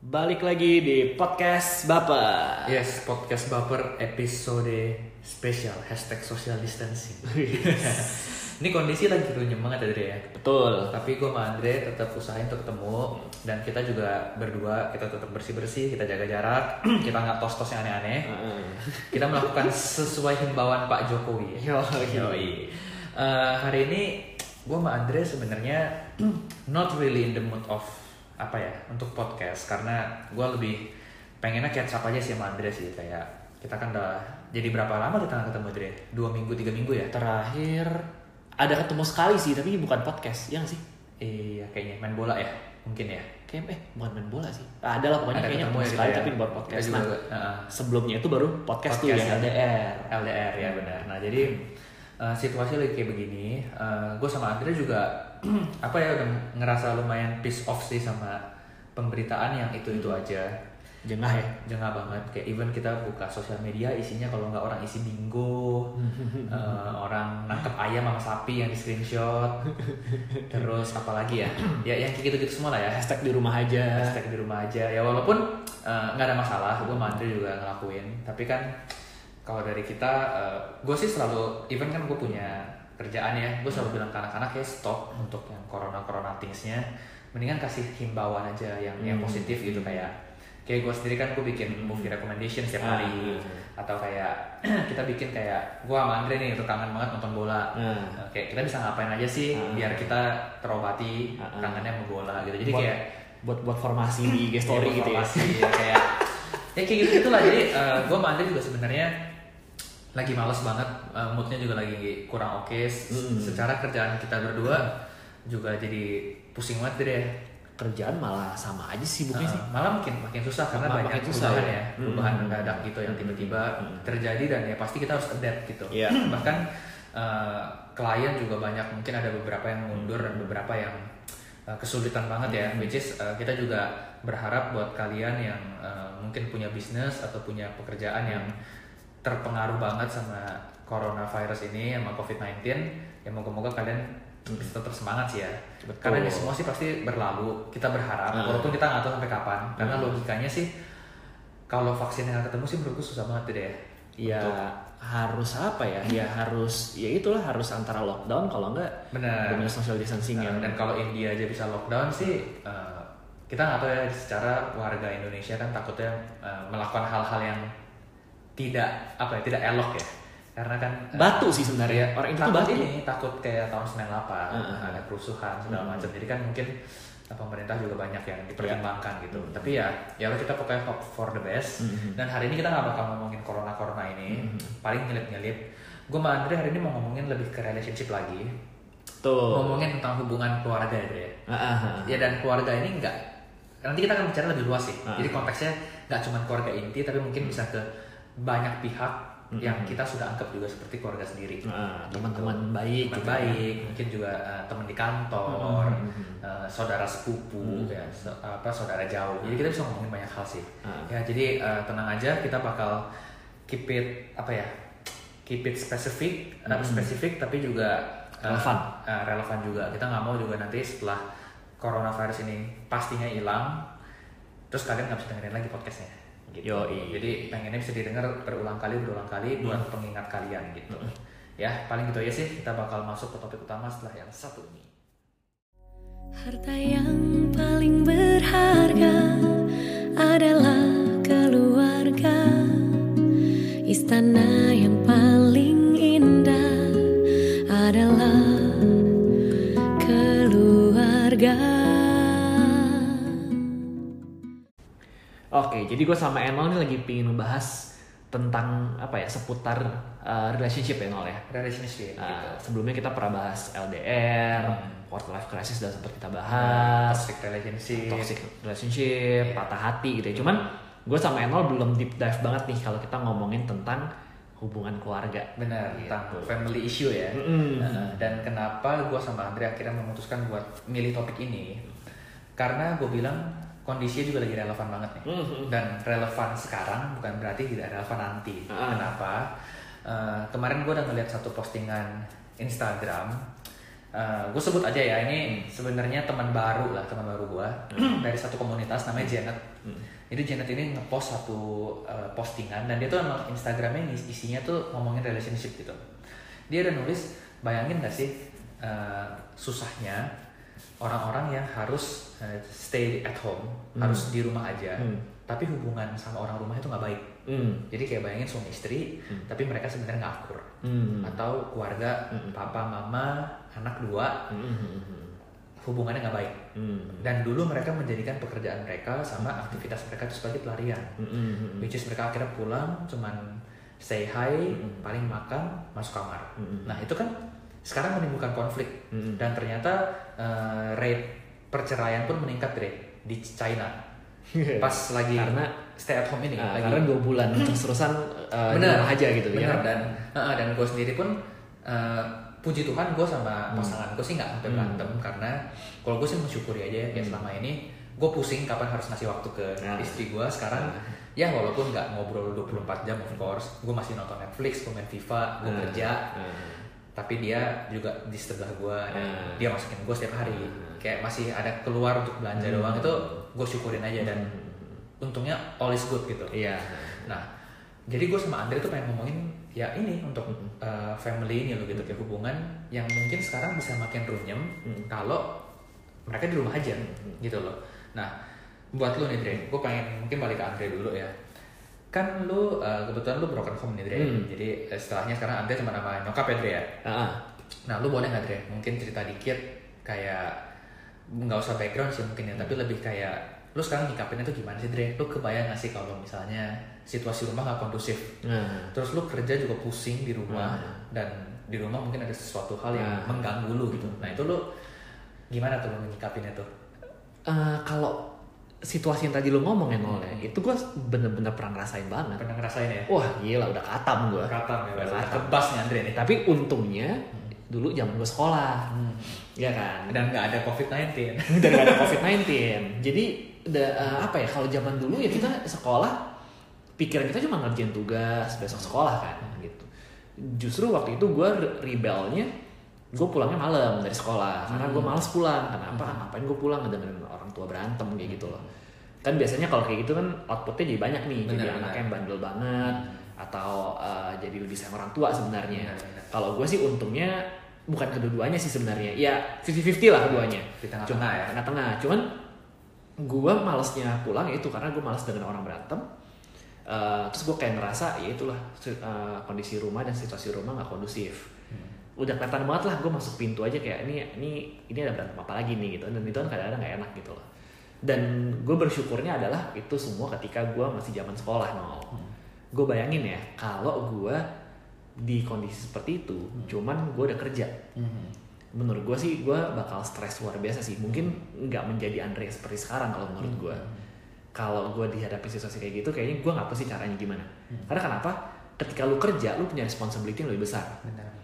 Balik lagi di podcast Bapak. Yes, podcast baper episode spesial hashtag social distancing. Ini kondisi lagi runyem banget ya Dre ya. Betul. Tapi gue sama Andre tetap usahain untuk ketemu dan kita juga berdua kita tetap bersih bersih, kita jaga jarak, kita nggak tos tos yang aneh-aneh. Kita melakukan sesuai himbauan Pak Jokowi. Yo, Yoi. Eh, hari ini gue sama Andre sebenarnya not really in the mood of apa ya untuk podcast karena gue lebih pengennya catch up aja sih sama Andre sih kayak kita kan udah jadi berapa lama kita nggak ketemu Andre? Dua minggu tiga minggu ya? Terakhir ada ketemu sekali sih, tapi bukan podcast, ya nggak sih? Iya kayaknya main bola ya mungkin ya. Kayak eh bukan main bola sih. Ada lah pokoknya Ada kayaknya ketemu ya sekali ya. tapi bukan podcast. Kita Nah, juga, uh, sebelumnya itu baru podcast, tuh Podcast yang ya. LDR. LDR ya benar. Nah jadi uh, situasi lagi kayak begini, gue sama Andre juga apa ya udah ngerasa lumayan piece off sih sama pemberitaan yang itu itu aja. Jengah ya. Jengah banget. Kayak even kita buka sosial media isinya kalau nggak orang isi bingo, uh, orang nangkep ayam sama sapi yang di screenshot, terus apalagi ya, ya yang kayak gitu-gitu semua lah ya. Hashtag di rumah aja. hashtag di rumah aja ya walaupun eh, nggak ada masalah gue mandiri juga ngelakuin tapi kan kalau dari kita gue sih selalu even kan gue punya kerjaan ya gue selalu bilang ke anak-anak ya stop untuk yang corona corona thingsnya mendingan kasih himbauan aja yang yang Hmm. positif gitu kayak kayak gue sendiri kan gue bikin movie recommendation setiap hari Ah. atau kayak kita bikin kayak gue sama Andre nih udah kangen banget nonton bola Nah, Oke, kita bisa ngapain aja sih Ah. biar kita terobati Ah, ah. kangennya sama bola gitu. Jadi buat, kayak buat buat formasi di IG story Iya, gitu ya. informasi, ya, kayak ya kayak gitu gitulah jadi gue sama Andre juga sebenarnya lagi males banget eh, moodnya juga lagi kurang oke S- Mm. secara kerjaan kita berdua juga jadi pusing banget deh Kerjaan malah sama aja sih bukannya Uh, sih. malah makin makin susah karena Makin banyak susah, perubahan ya. ya, perubahan Hmm. mendadak gitu yang tiba-tiba Hmm. terjadi dan ya pasti kita harus adapt gitu. Iya. Bahkan uh, klien juga banyak mungkin ada beberapa yang mundur dan beberapa yang uh, kesulitan banget ya, Hmm. which is uh, kita juga berharap buat kalian yang uh, mungkin punya bisnis atau punya pekerjaan yang terpengaruh banget sama coronavirus ini sama COVID-19 ya moga-moga kalian bisa tetap semangat sih ya. Betul. karena ini semua sih pasti berlalu. Kita berharap Ah. walaupun kita nggak tahu sampai kapan. Karena Hmm. logikanya sih kalau vaksinnya nggak ketemu sih menurutku susah banget tuh deh Ya Untuk- harus apa ya? Ya harus ya itulah harus antara lockdown kalau enggak benar. benar social distancing Nah, yang dan kalau India aja bisa lockdown sih eh, kita nggak tahu ya secara warga Indonesia kan takutnya eh, melakukan hal-hal yang tidak apa ya tidak elok ya karena kan eh, batu sih sebenarnya. Orang itu takut batu. ini takut kayak tahun 98 Heeh. ada kerusuhan segala Hmm. macam jadi kan mungkin eh, pemerintah juga banyak yang dipertimbangkan gitu Hmm. tapi ya ya kita pokoknya hope for the best Hmm. dan hari ini kita nggak bakal ngomongin corona corona ini Hmm. paling nyelip nyelip gue sama Andre hari ini mau ngomongin lebih ke relationship lagi Tuh. ngomongin tentang hubungan keluarga ya. Ah, ah, ah. ya dan keluarga ini enggak nanti kita akan bicara lebih luas sih Ah. jadi konteksnya nggak cuma keluarga inti tapi mungkin bisa ke banyak pihak Hmm. yang kita sudah anggap juga seperti keluarga sendiri Ah, Gitu. teman-teman baik teman gitu. baik mungkin juga eh, teman di kantor Hmm. eh, saudara sepupu Hmm. ya so- apa saudara jauh jadi kita bisa ngomongin banyak hal sih Ah. ya jadi eh, tenang aja kita bakal keep it apa ya keep it spesifik Hmm. spesifik tapi juga eh, Relevan. eh, relevan juga kita nggak mau juga nanti setelah coronavirus ini pastinya hilang terus kalian nggak bisa dengerin lagi podcastnya gitu. Yoi. jadi pengennya bisa didengar berulang kali berulang kali buat pengingat kalian gitu ya paling gitu aja sih kita bakal masuk ke topik utama setelah yang satu ini Harta yang paling berharga adalah keluarga. Istana yang paling Oke, jadi gue sama Enol nih lagi pingin ngebahas tentang apa ya seputar uh, relationship ya Nol ya. relationship Uh, gitu sebelumnya kita pernah bahas LDR, Hmm. quarter life crisis udah sempat kita bahas, toxic relationship toxic relationship, Iya. patah hati gitu ya. Cuman gue sama Enol belum deep dive banget nih kalau kita ngomongin tentang hubungan keluarga. benar Gitu. tentang family issue ya Mm-mm. Nah, dan kenapa gue sama Andre akhirnya memutuskan buat milih topik ini karena gue bilang kondisinya juga lagi relevan banget nih Mhm. dan relevan sekarang bukan berarti tidak relevan nanti Ah. kenapa Eh, kemarin gue udah ngeliat satu postingan Instagram gue sebut aja ya ini sebenarnya teman baru lah teman baru gue dari satu komunitas namanya Janet. Jadi Janet ini ngepost satu uh, postingan dan dia tuh emang Instagramnya isinya tuh ngomongin relationship gitu. Dia ada nulis bayangin gak sih uh, susahnya orang-orang yang harus uh, stay at home Hmm. harus di rumah aja, Hmm. tapi hubungan sama orang rumah itu nggak baik. Hmm. Jadi kayak bayangin suami istri, Hmm. tapi mereka sebenarnya nggak akur. Hmm. Atau keluarga Hmm. papa mama anak dua Hmm. hubungannya nggak baik. Hmm. Dan dulu mereka menjadikan pekerjaan mereka sama aktivitas mereka itu sebagai pelarian. Hmm. Which is mereka akhirnya pulang cuman say hi, Hmm. paling makan, masuk kamar. Hmm. Nah itu kan sekarang menimbulkan konflik Hmm. dan ternyata eh, rate perceraian pun meningkat deh di China pas lagi Karena stay at home ini. Nah, lagi. karena dua bulan terus-terusan uh, bener aja gitu bener. ya. dan eh, dan gue sendiri pun eh, puji Tuhan gue sama pasangan gue sih nggak sampai Hmm. berantem karena kalau gue sih mensyukuri aja ya kayak selama ini gue pusing kapan harus ngasih waktu ke Nah. istri gue sekarang ya walaupun nggak ngobrol 24 jam of course gue masih nonton Netflix gue main FIFA gue Nah. kerja Nah. Tapi dia juga di sebelah gue Hmm. dia masukin gue setiap hari Hmm. kayak masih ada keluar untuk belanja Hmm. doang itu gue syukurin aja dan untungnya all is good gitu Iya. nah jadi gue sama Andre tuh pengen ngomongin ya ini untuk uh, family ini loh gitu kayak hubungan yang mungkin sekarang bisa makin runyem Hmm. kalau mereka di rumah aja gitu loh nah buat lu nih Dre gue pengen mungkin balik ke Andre dulu ya kan lu uh, kebetulan lu broken home nih Dre Hmm. jadi eh, setelahnya sekarang Andre cuma nama nyokap ya Dre ya Ah, Nah, lu boleh nggak Dre? Mungkin cerita dikit kayak nggak usah background sih mungkin ya, tapi lebih kayak lu sekarang nyikapinnya tuh gimana sih Dre? Lu kebayang nggak sih kalau misalnya situasi rumah nggak kondusif, Nah. terus lu kerja juga pusing di rumah Hmm. dan di rumah mungkin ada sesuatu hal yang Hmm. mengganggu lu gitu. Nah itu lu gimana tuh lu nyikapinnya tuh? Eh, kalau situasi yang tadi lu ngomong ya Nol ya, itu gue bener-bener pernah ngerasain banget. Pernah ngerasain ya? Wah gila udah katam gue. Katam ya, Udah katam. kebas nih Andre nih. Tapi untungnya dulu zaman gue sekolah, Hmm. ya kan. Dan nggak ada COVID-19. dan gak ada COVID-19. Jadi da, eh, apa ya kalau zaman dulu ya kita sekolah pikiran kita cuma ngerjain tugas besok sekolah kan gitu. Justru waktu itu gue rebelnya gue pulangnya malam dari sekolah karena gue males pulang. Kenapa? Ngapain gue pulang dengan orang tua berantem kayak gitu loh. Kan biasanya kalau kayak gitu kan outputnya jadi banyak nih. jadi Benar, anak benar. yang bandel banget atau eh, jadi lebih sayang orang tua sebenarnya. Benar, benar. Kalau gue sih untungnya bukan kedua-duanya sih sebenarnya. Ya 50-50 lah keduanya. Di tengah-tengah ya. tengah-tengah. Cuman gue malesnya pulang ya itu karena gue males dengan orang berantem. Eh, terus gue kayak ngerasa ya itulah eh, kondisi rumah dan situasi rumah nggak kondusif. Udah kelihatan banget lah gue masuk pintu aja kayak ini ini ini ada berantem apa lagi nih? gitu. Dan itu kan kadang-kadang nggak enak gitu loh. Dan gue bersyukurnya adalah itu semua ketika gue masih zaman sekolah nol. Gue bayangin ya kalau gue di kondisi seperti itu, cuman gue udah kerja. Menurut gue sih gue bakal stres luar biasa sih. Mungkin nggak menjadi Andre seperti sekarang kalau menurut gue kalau gue dihadapi situasi kayak gitu kayaknya gue nggak tahu sih caranya gimana. Karena kenapa? Ketika lu kerja lu punya responsibility yang lebih besar. Benar-benar.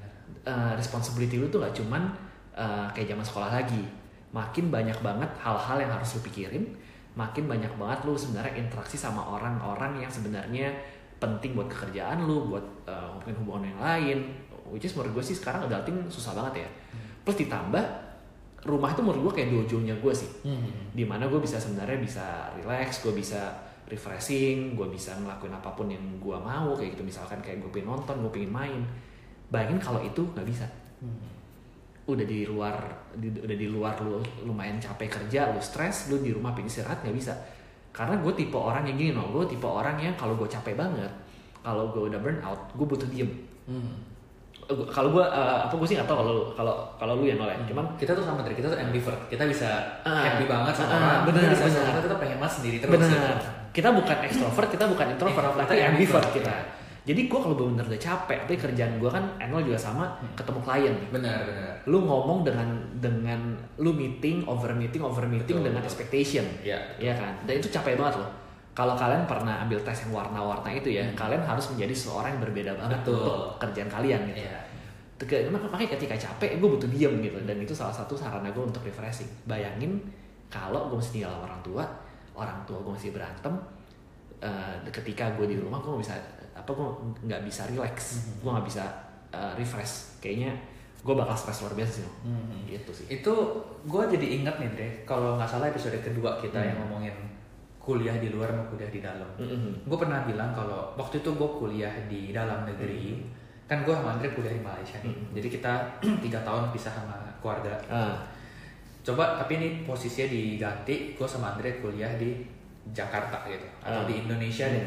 Eh, responsibility lu tuh gak cuman eh, kayak zaman sekolah lagi. Makin banyak banget hal-hal yang harus lu pikirin makin banyak banget lu sebenarnya interaksi sama orang-orang yang sebenarnya penting buat pekerjaan lu buat mungkin hubungan yang lain. Which is menurut gue sih sekarang adulting susah banget ya. Plus ditambah rumah itu menurut gue kayak dojo-nya gue sih. Hmm. di mana gue bisa sebenarnya bisa relax gue bisa refreshing gue bisa ngelakuin apa pun yang gue mau kayak gitu. Misalkan kayak gue pengen nonton gue pengen main bayangin kalau itu nggak bisa. Udah di luar di, udah di luar lu lumayan capek kerja lu stres lu di rumah pengen istirahat nggak bisa. Karena gue tipe orang yang gini no. Gue tipe orang yang kalau gue capek banget kalau gue udah burn out gue butuh diem. Hmm. Eh, kalau gue eh, apa gue sih nggak tahu kalau kalau kalau lu yang nolak cuman kita tuh sama dari kita tuh ambivert. Kita bisa Ah. happy banget sama Ah, orang. Benar, kita bisa sama kita pengen mas sendiri terus. Gitu. kita bukan extrovert kita bukan introvert. Tapi ambivert. kita. ya. Jadi gue kalau bener-bener udah capek tapi kerjaan gue kan annual juga sama ketemu klien benar benar lu ngomong dengan dengan lu meeting over meeting over meeting Betul, dengan betul. expectation Iya. Iya kan dan itu capek banget loh kalau kalian pernah ambil tes yang warna-warna itu ya kalian harus menjadi seorang yang berbeda banget Hmm. Betul. untuk kerjaan kalian gitu Iya. Mak- makanya ketika capek gue butuh diem gitu dan itu salah satu sarana gue untuk refreshing bayangin kalau gue mesti tinggal sama orang tua orang tua gue masih berantem eh, ketika gue di rumah gue bisa apa gue nggak bisa relax gue nggak bisa eh, refresh kayaknya gue bakal stres luar biasa sih Hmm. gitu sih Itu gue jadi inget nih Dre, kalau nggak salah episode kedua kita Hmm. yang ngomongin kuliah di luar sama kuliah di dalam. Mm-mm. Gue pernah bilang kalau waktu itu gue kuliah di dalam negeri, kan gue sama Andre kuliah di Malaysia nih. Hmm. Jadi kita tiga tahun pisah sama keluarga. ah Coba tapi ini posisinya diganti, gue sama Andre kuliah di Jakarta gitu, atau Ah. di Indonesia deh.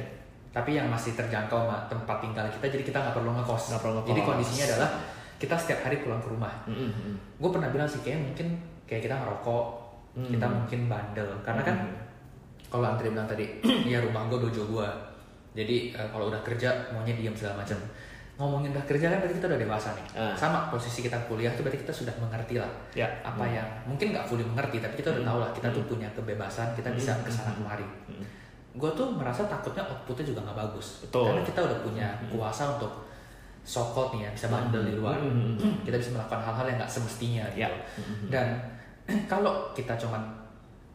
Tapi yang masih terjangkau sama tempat tinggal kita, jadi kita nggak perlu ngekos. Nggak perlu ngekos. Jadi kondisinya adalah kita setiap hari pulang ke rumah. Mm-mm. Gue pernah bilang sih kayak mungkin kayak kita ngerokok, Hmm. kita mungkin bandel, karena kan Hmm. kalau Andre bilang tadi, ya rumah gue dojo gue. Jadi eh, kalau udah kerja maunya diam segala macam. Ngomongin udah kerja kan berarti kita udah dewasa nih. Ah. Sama posisi kita kuliah tuh berarti kita sudah mengerti lah ya apa yang mungkin nggak fully mengerti tapi kita udah tahu lah kita tuh punya kebebasan kita bisa Hmm. ke sana kemari Mm. Gue tuh merasa takutnya outputnya juga nggak bagus. Betul. karena kita udah punya kuasa untuk sokot nih ya bisa bandel di luar. Mm. kita bisa melakukan hal-hal yang nggak semestinya gitu. Ya. dan kalau kita cuman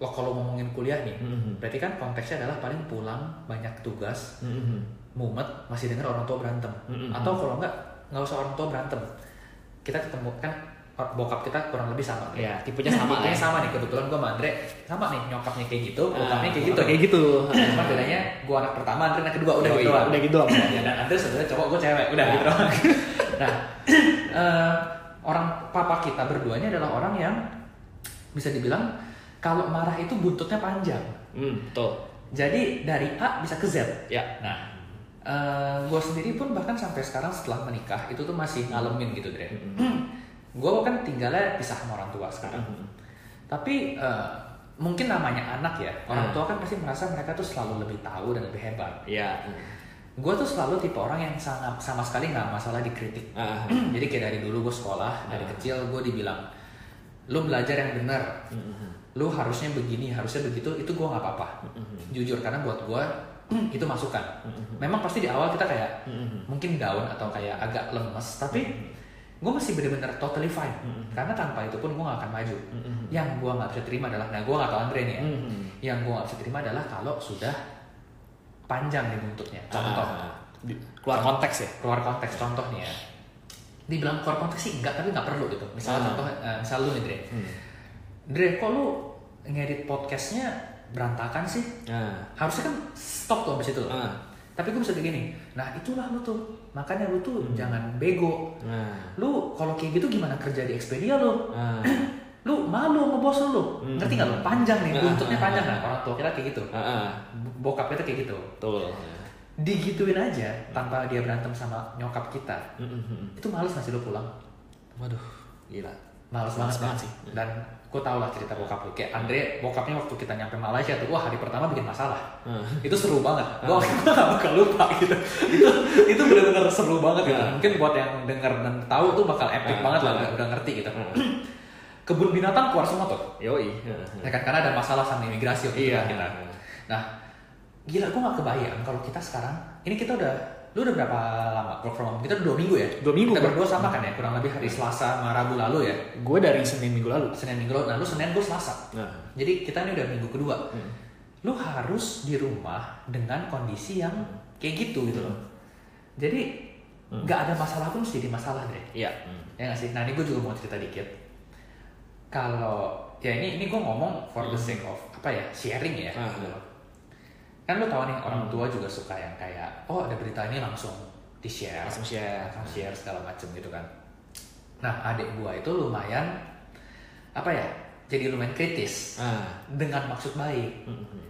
lo kalau ngomongin kuliah nih Mm. berarti kan konteksnya adalah paling pulang banyak tugas Mm-mm. mumet masih dengar orang tua berantem. Mm-mm. atau kalau nggak nggak usah orang tua berantem. Kita ketemu kan bokap kita kurang lebih sama. Ya, tipenya sama tipenya ya. sama nih kebetulan gue sama Andre sama nih nyokapnya kayak gitu Ah, bokapnya kayak gitu kayak gitu. cuma bedanya gue anak pertama Andre anak kedua udah gitu udah gitu ya, dan Andre sebenarnya cowok gue cewek udah gitu doang nah eh, orang papa kita berduanya adalah orang yang bisa dibilang kalau marah itu buntutnya panjang Hmm, betul. jadi dari A bisa ke Z Ya. Nah, gue sendiri pun bahkan sampai sekarang setelah menikah itu tuh masih ngalamin gitu, Dre. gue kan tinggalnya pisah sama orang tua sekarang. Mm-mm. Tapi eh, mungkin namanya anak ya, orang Hmm. tua kan pasti merasa mereka tuh selalu lebih tahu dan lebih hebat. Ya. Gue tuh selalu tipe orang yang sangat sama sekali nggak masalah dikritik. Ah. Jadi kayak dari dulu gue sekolah, dari Hmm. kecil gue dibilang, lu belajar yang benar, Mm-mm. lu harusnya begini, harusnya begitu, itu gue nggak apa-apa. Mm-mm. Jujur karena buat gue itu masukan. Mm-mm. Memang pasti di awal kita kayak Mm-mm. mungkin down atau kayak agak lemes, tapi gue masih bener-bener totally fine. Mm-mm. Karena tanpa itu pun gue gak akan maju. Mm-mm. Yang gue nggak bisa terima adalah, nah gue gak tau Andre nih ya. Mm-mm. Yang gue gak bisa terima adalah kalau sudah panjang nih buntutnya. Contoh, Ah. Di- keluar konteks ya. keluar konteks contoh nih ya. Dibilang keluar konteks sih enggak, tapi nggak perlu gitu. Misalnya Ah. contoh, eh, misal lu nih Dre. Hmm. Dre, kok lu ngedit podcastnya berantakan sih? Nah. Harusnya kan stop tuh abis itu. Ah. Tapi gue bisa begini, nah itulah lu tuh. Makanya lu tuh jangan bego. Nah. Lu kalau kayak gitu gimana kerja di Expedia lu? Ah. Lu malu sama bos lu. Hmm. Ngerti gak lu? Panjang nih, Ah, buntutnya panjang. Nah, orang tua kita kayak gitu. Bokap kita kayak gitu. Betul. Digituin aja tanpa dia berantem sama nyokap kita. Itu males gak sih lu pulang? Waduh, gila. Males banget banget sih. Dan gue tau lah cerita bokap lu. Kayak Andre, bokapnya waktu kita nyampe Malaysia tuh, wah hari pertama bikin masalah. Ah. itu seru banget. Gue gak bakal lupa gitu. itu itu benar-benar seru banget gitu. Ah. Mungkin buat yang denger dan tahu tuh bakal epic Ah. banget lah, Ah. udah, udah ngerti gitu. Ah. Kebun binatang keluar semua tuh. Yoi. Ya kan karena ada masalah sama imigrasi waktu itu Iya. kan kita. Nah, gila gue gak kebayang kalau kita sekarang, ini kita udah, lu udah berapa lama work from home? Kita udah dua minggu ya? Dua minggu, Kita berdua sama kan ya? Kurang lebih hari Selasa sama Rabu lalu ya? Gue dari Senin minggu lalu. Senin minggu lalu, nah lu Senin gue Selasa. Nah. Jadi kita ini udah minggu kedua. Hmm. Lu harus di rumah dengan kondisi yang kayak gitu gitu loh. Jadi Hmm. nggak ada masalah pun jadi masalah deh. Iya. Ya nggak sih? Nah ini gue juga mau cerita dikit. Kalau ya ini ini gue ngomong for the sake of apa ya sharing ya. Ah. gitu loh. Kan lu tahu nih orang tua juga suka yang kayak oh ada berita ini langsung di share, Langsung share. langsung share segala macem gitu kan. Nah adik gue itu lumayan apa ya? Jadi lumayan kritis Ah. dengan maksud baik. Mm-mm.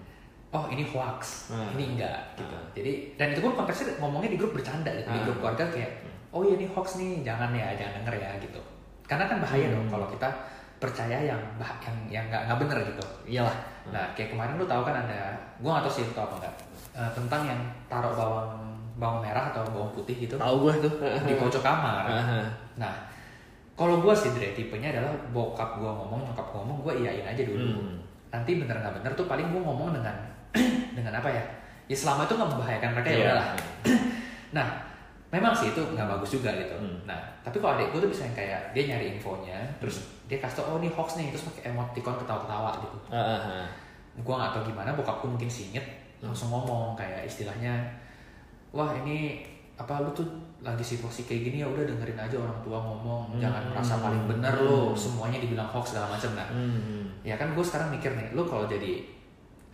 Oh ini hoax, Ah. ini enggak gitu. Ah. Jadi dan itu pun konteksnya ngomongnya di grup bercanda gitu, di Ah. grup keluarga kayak oh iya ini hoax nih, jangan ya, jangan denger ya gitu. Karena kan bahaya dong Hmm. kalau kita percaya yang bah yang yang nggak nggak bener gitu. Iyalah. Nah kayak kemarin lu tahu kan ada, gua nggak tahu sih lu tahu apa enggak, Eh, tentang yang taruh bawang bawang merah atau bawang putih gitu Tahu gue tuh. di pojok kamar. Ah. Nah kalau gua sih Dre, tipenya adalah bokap gua ngomong, nyokap gua ngomong, gua iyain aja dulu. Hmm. Nanti bener nggak bener tuh paling gua ngomong dengan dengan apa ya? Ya selama itu nggak membahayakan mereka ya Iya. udahlah. Nah, memang sih itu nggak bagus juga gitu. Hmm. Nah, tapi kalau adik gue tuh bisa yang kayak dia nyari infonya, terus dia kasih tau, oh ini hoax nih, terus pakai emoticon ketawa-ketawa gitu. Ah, ah, ah. Gue nggak tahu gimana, bokapku mungkin singit, langsung ngomong kayak istilahnya, wah ini apa lu tuh lagi situasi kayak gini ya udah dengerin aja orang tua ngomong Hmm. jangan merasa paling bener lo semuanya dibilang hoax segala macam nah Hmm. ya kan gue sekarang mikir nih lo kalau jadi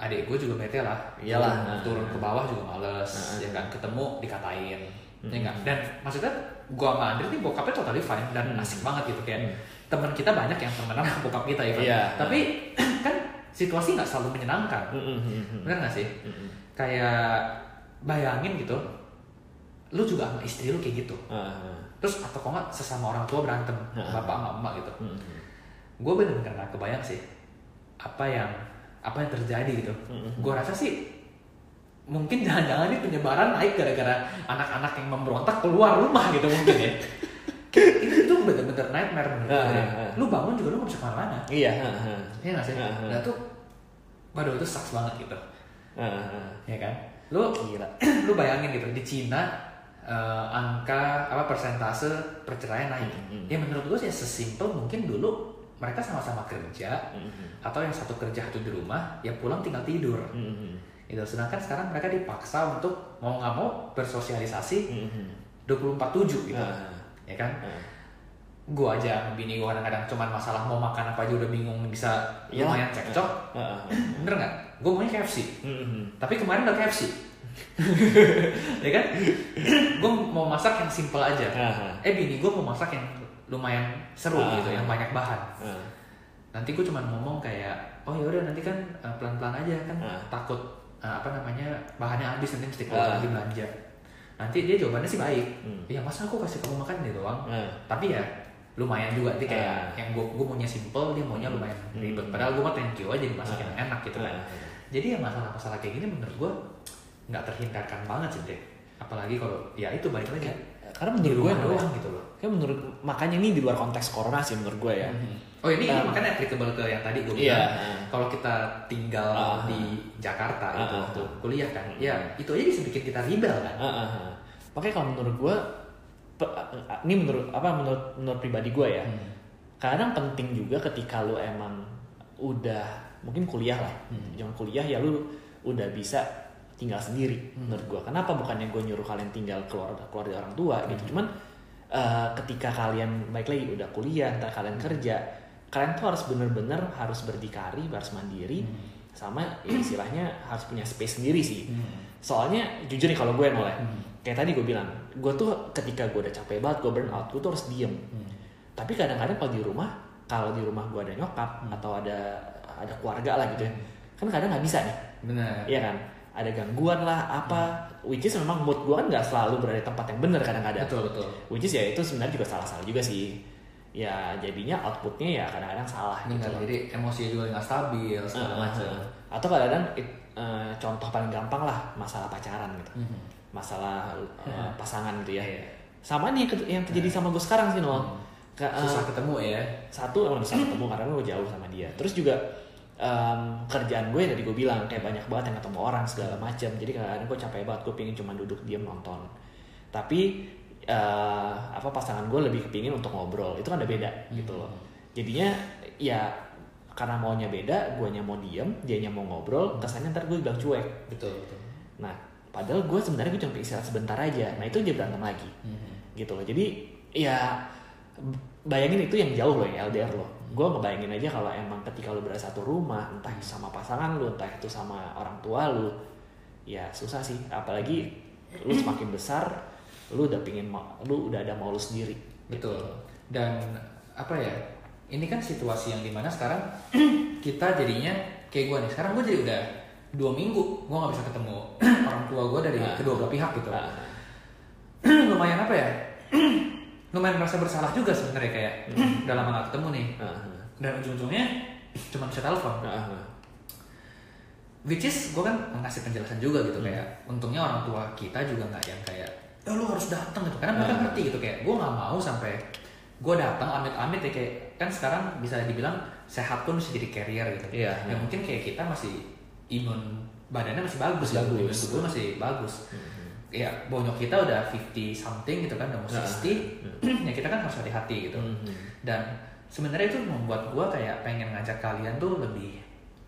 adik gue juga bete lah Iyalah. turun, turun ke bawah juga males Nah. ya kan ketemu dikatain Hmm. ya kan dan maksudnya gue sama Andre nih bokapnya totally fine dan Hmm. asik banget gitu kayak Hmm. teman kita banyak yang temenan sama bokap kita ya kan Iya. tapi kan situasi nggak selalu menyenangkan Hmm, hmm, bener nggak sih Hmm. kayak bayangin gitu lu juga sama istri lu kayak gitu ah. terus atau kok nggak sesama orang tua berantem Heeh. bapak sama emak gitu Hmm. gue bener-bener gak kebayang sih apa yang apa yang terjadi gitu Mm-mm. gue rasa sih mungkin jangan-jangan ini penyebaran naik gara-gara anak-anak yang memberontak keluar rumah gitu mungkin ya itu, itu bener-bener nightmare menurut gue Ah, ya. ah, ah. lu bangun juga lu gak bisa ke mana-mana Iya. Iya gak sih? Ah, ah. Nah tuh Waduh itu sucks banget gitu Ah, ah. Ya kan? Lu Gila. lu bayangin gitu di Cina eh, angka apa persentase perceraian naik. Mm-mm. Ya menurut gue sih sesimpel mungkin dulu mereka sama-sama kerja Hmm. atau yang satu kerja satu di rumah ya pulang tinggal tidur. Hmm. Gitu. Sedangkan sekarang mereka dipaksa untuk mau nggak mau bersosialisasi Hmm. 24/7 gitu. Ah. Ya kan? Ah. Gue aja bini gue kadang-kadang cuman masalah mau makan apa aja udah bingung bisa Iya. lumayan cekcok. Ah. Bener nggak? Gue maunya KFC. Hmm. Tapi kemarin udah KFC. ya kan? gue mau masak yang simple aja. Eh bini gue mau masak yang lumayan seru gitu, yang banyak bahan. Ah. Nanti gue cuma ngomong kayak, oh ya udah nanti kan uh, pelan-pelan aja kan, takut uh, apa namanya bahannya habis nanti mesti keluar Ah. lagi belanja. Nanti dia jawabannya sih baik. Hmm. Ya masa aku kasih kamu makan ini doang. Ah. Tapi ya lumayan juga nanti kayak Ah. yang gue gue maunya simple dia maunya lumayan Hmm. ribet. Padahal gue mah thank you aja dimasakin yang enak gitu kan. Ah. Jadi ya masalah-masalah kayak gini menurut gua nggak terhindarkan banget sih deh. Apalagi kalau ya itu balik lagi Karena menurut gue doang gitu loh. Kayak menurut makanya ini di luar konteks corona sih menurut gue ya. Oh ini, ini Um, makanya applicable ke yang tadi gue Iya. bilang. Kalau kita tinggal Ah. di Jakarta itu ah, waktu ah. kuliah kan, ya itu aja bisa bikin kita rebel kan. Ah. Makanya kalau menurut gue, ini menurut apa menurut menurut pribadi gue ya. Hmm. Kadang penting juga ketika lu emang udah mungkin kuliah lah, Hmm. jangan kuliah ya lu udah bisa tinggal sendiri Hmm. menurut gue. Kenapa bukannya gue nyuruh kalian tinggal keluar keluar dari orang tua Hmm. gitu. Cuman eh, ketika kalian baik lagi udah kuliah, ntar kalian kerja, kalian tuh harus bener-bener harus berdikari, harus mandiri, Hmm. sama ya istilahnya harus punya space sendiri sih. Soalnya jujur nih kalau gue mulai, Hmm. kayak tadi gue bilang, gue tuh ketika gue udah capek banget, gue burn out, gue tuh harus diem. Hmm. Tapi kadang-kadang kalau di rumah, kalau di rumah gue ada nyokap Hmm. atau ada ada keluarga lah gitu ya, kan kadang nggak bisa nih, Benar. iya kan? Ada gangguan lah apa, which is memang mood gue kan nggak selalu berada di tempat yang benar kadang-kadang. Betul betul. Which is ya itu sebenarnya juga salah-salah juga sih. Ya jadinya outputnya ya kadang-kadang salah gitu. Benar. loh. Jadi emosinya juga nggak stabil segala Uh, macam. uh, atau kadang-kadang it- uh, contoh paling gampang lah masalah pacaran gitu Mhm. masalah uh, Hmm. pasangan gitu ya Iya. sama nih yang terjadi sama gue sekarang sih Noel Ke- uh, Susah ketemu ya. satu emang susah ketemu karena gue jauh sama dia terus juga um, kerjaan gue tadi gue bilang kayak banyak banget yang ketemu orang segala macam jadi kadang-kadang gue capek banget gue pengen cuma duduk diam nonton. Tapi uh, apa pasangan gue lebih kepingin untuk ngobrol. Itu kan udah beda gitu loh. Jadinya ya karena maunya beda guanya mau diem dianya mau ngobrol kesannya ntar gue bilang cuek. Betul betul. nah padahal gue sebenarnya gue cuma istirahat sebentar aja. Nah itu dia berantem lagi. Gitu loh. Jadi ya bayangin itu yang jauh loh yang LDR loh gue ngebayangin aja kalau emang ketika lu berada satu rumah entah itu sama pasangan lu entah itu sama orang tua lu ya susah sih apalagi lu semakin besar lu udah pingin lu udah ada mau lu sendiri Betul. Dan apa ya? Ini kan situasi yang di mana sekarang kita jadinya kayak gue nih. Sekarang gue jadi udah dua minggu gue nggak bisa ketemu orang tua gue dari Ah. kedua belah pihak gitu. Ah. Lumayan apa ya? Lumayan merasa bersalah juga sebenarnya kayak udah lama gak ketemu nih. Ah, Dan ujung-ujungnya cuma bisa telepon. ah. Which is gue kan ngasih penjelasan juga gitu kayak untungnya orang tua kita juga nggak yang kayak ya lu harus datang gitu karena mereka Ah. ngerti gitu kayak gue nggak mau sampai gue datang amit-amit ya kayak kan sekarang bisa dibilang sehat pun bisa jadi carrier gitu Iya, ya iya. mungkin kayak kita masih imun badannya masih bagus gitu. bagus. imun tubuh masih bagus ya bonyok kita udah 50 something gitu kan udah mau Ah. 60 ya kita kan harus hati-hati gitu Mhm. dan sebenarnya itu membuat gue kayak pengen ngajak kalian tuh lebih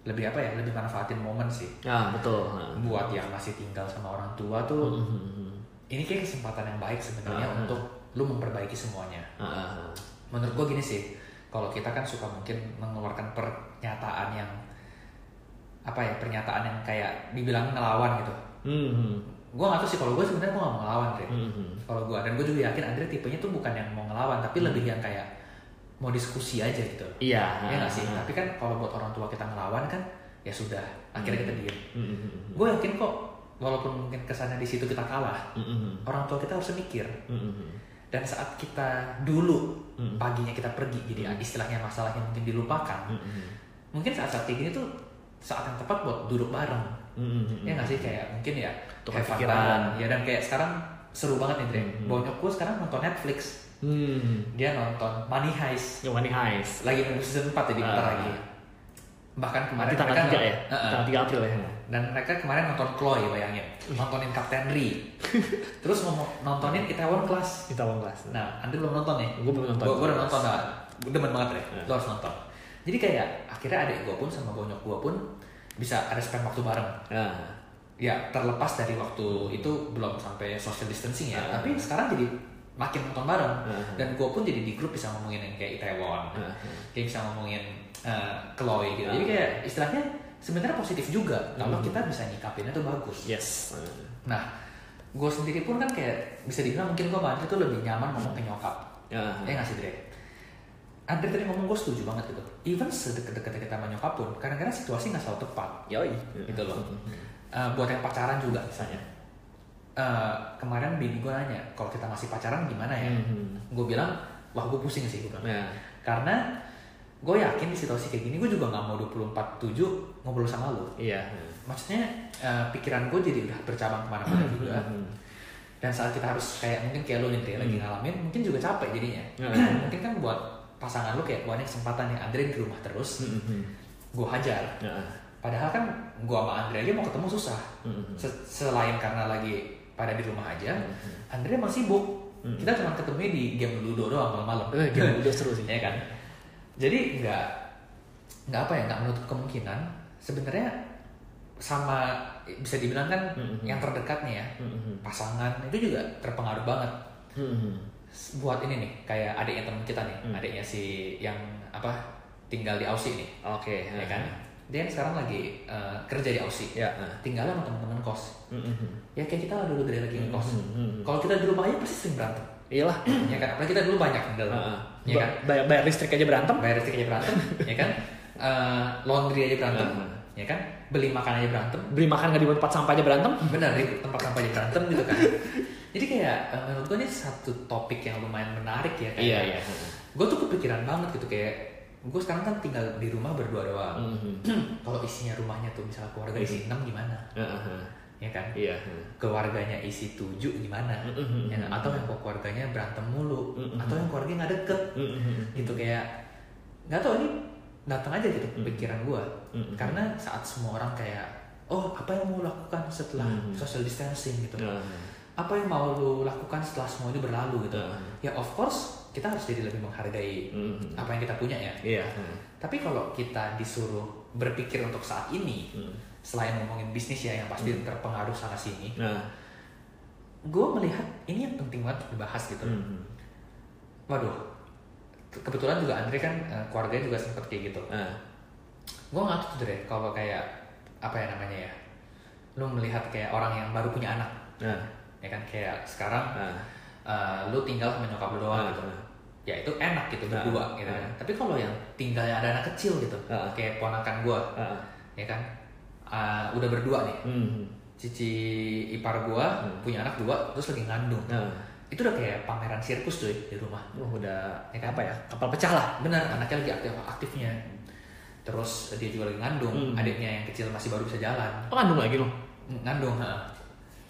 lebih apa ya lebih manfaatin momen sih Ah, betul. Ah. buat yang masih tinggal sama orang tua tuh Mhm. ini kayak kesempatan yang baik sebenarnya Ah. untuk lu memperbaiki semuanya Ah, ah, ah. menurut gue gini sih kalau kita kan suka mungkin mengeluarkan pernyataan yang apa ya pernyataan yang kayak dibilang ngelawan gitu Hmm, gue gak tahu sih kalau gue sebenarnya gue gak mau ngelawan Dre. hmm, hmm. kalau gue dan gue juga yakin Andre tipenya tuh bukan yang mau ngelawan tapi lebih yang kayak mau diskusi aja gitu Iya. ya nggak sih ah. tapi kan kalau buat orang tua kita ngelawan kan ya sudah akhirnya kita diem Hmm, hmm, hmm. gue yakin kok walaupun mungkin kesannya di situ kita kalah Hmm, hmm, orang tua kita harus mikir hmm, hmm. dan saat kita dulu Hmm. paginya kita pergi jadi istilahnya masalahnya mungkin dilupakan Hmm, hmm. mungkin saat-saat kayak gini tuh saat yang tepat buat duduk bareng Hmm, hmm, ya nggak sih kayak mungkin ya Tukar pikiran. ya dan kayak sekarang seru banget nih Dre Hmm. bonyok gue sekarang nonton Netflix Hmm. dia nonton Money Heist Yang Money Heist. lagi nunggu season 4 jadi bentar Ah. lagi bahkan kemarin Nanti tanggal mereka 3 ya? nonton- Uh-uh. Tanggal 3 April ya? dan mereka kemarin nonton Chloe bayangin nontonin Captain Ri terus ngomong nontonin Itaewon Class Kita mau kelas. nah Anda belum nonton nih Gue belum nonton. gue udah nonton nah demen banget deh Ya. lo harus nonton jadi kayak akhirnya adik gue pun sama bonyok gue pun bisa ada spend waktu bareng Nah. ya terlepas dari waktu itu belum sampai social distancing ya Ah. tapi sekarang jadi makin nonton bareng Ah. dan gue pun jadi di grup bisa ngomongin yang kayak Itaewon Ah. kayak bisa ngomongin uh, Chloe gitu Ah. jadi kayak istilahnya sebenarnya positif juga kalau Hmm. kita bisa nyikapinnya tuh bagus Yes. nah gue sendiri pun kan kayak bisa dibilang mungkin gue Andre tuh lebih nyaman ngomong ke nyokap Ya. ya nggak sih Dre Andre tadi ngomong gue setuju banget gitu even sedekat-dekatnya kita sama nyokap pun kadang-kadang situasi nggak selalu tepat Yoi. gitu loh Uh, buat yang pacaran juga misalnya Uh, kemarin bini gue nanya kalau kita masih pacaran gimana ya Hmm. gue bilang wah gue pusing sih gue bilang Ya. karena gue yakin di situasi kayak gini gue juga nggak mau 24/7 ngobrol sama lo Iya. maksudnya uh, pikiran gue jadi udah bercabang ke mana-mana juga Hmm. dan saat kita harus kayak mungkin kayak lo nih lagi ngalamin mungkin juga capek jadinya Hmm. mungkin kan buat pasangan lo kayak wah ini kesempatan nih Andre di rumah terus Hmm. gue hajar Ya. padahal kan gue sama Andre aja mau ketemu susah Hmm. Se- selain karena lagi pada di rumah aja Hmm. Andre masih sibuk kita cuma ketemu di game ludo doang malam-malam Eh, game ludo seru sih. ya kan jadi nggak nggak apa ya nggak menutup kemungkinan sebenarnya sama bisa dibilang kan Mhm. yang terdekat nih ya Hmm. pasangan itu juga terpengaruh banget Hmm. Buat ini nih kayak adiknya teman kita nih Hmm. adiknya si yang apa tinggal di Aussie nih Oke. ya kan dia sekarang lagi eh, kerja di Aussie Ya. ah. tinggal sama teman-teman kos Hmm. ya kayak kita dulu dari lagi ngekos Hmm, hmm. kalau kita di rumah aja pasti sering berantem Iyalah. ya kan apalagi kita dulu banyak di dalam ah. ya kan Ba- bayar, bayar listrik aja berantem. bayar listrik aja berantem ya kan Eh, laundry aja berantem Ah. ya kan beli makan aja berantem Beli makan nggak di tempat sampah aja berantem. benar di tempat sampah aja berantem gitu kan jadi kayak eh, menurut gue ini satu topik yang lumayan menarik ya kayak Iya, iya. gue tuh kepikiran banget gitu kayak gue sekarang kan tinggal di rumah berdua doang Hmm. kalau isinya rumahnya tuh misalnya keluarga isi enam gimana ah. ya kan Iya. keluarganya isi tujuh gimana Mm-mm. ya, atau yang keluarganya berantem mulu Mm-mm. atau yang keluarganya nggak deket Hmm. gitu kayak nggak tahu ini datang aja gitu Mm. pikiran gue Mm-mm. karena saat semua orang kayak oh apa yang mau lakukan setelah Mm. social distancing gitu Ah. Apa yang mau lu lakukan setelah semua ini berlalu gitu Ah. ya of course kita harus jadi lebih menghargai Hmm. apa yang kita punya ya Iya. tapi kalau kita disuruh berpikir untuk saat ini Hmm. selain ngomongin bisnis ya yang pasti terpengaruh sana sini Nah. gue melihat ini yang penting banget dibahas gitu Hmm. waduh ke- kebetulan juga Andre kan eh, keluarganya juga sempet kayak gitu Ah. gue nggak tahu tuh deh kalau kayak apa ya namanya ya lu melihat kayak orang yang baru punya anak Nah. Ya kan kayak sekarang Ah. eh, lu tinggal sama nyokap lu doang Ah, gitu ya itu enak gitu Ah, berdua gitu ah. kan tapi kalau yang tinggalnya ada anak kecil gitu Ah. kayak ponakan gue Ah. ya kan eh, udah berdua nih Hmm. cici ipar gua Hmm. punya anak dua terus lagi ngandung Nah. itu udah kayak pameran sirkus cuy di rumah Wah, udah Ya kan? apa ya? Kapal pecah lah. benar anaknya lagi aktif aktifnya terus dia juga lagi ngandung Hmm. adiknya yang kecil masih baru bisa jalan Oh, kandung lagi loh. ngandung ha.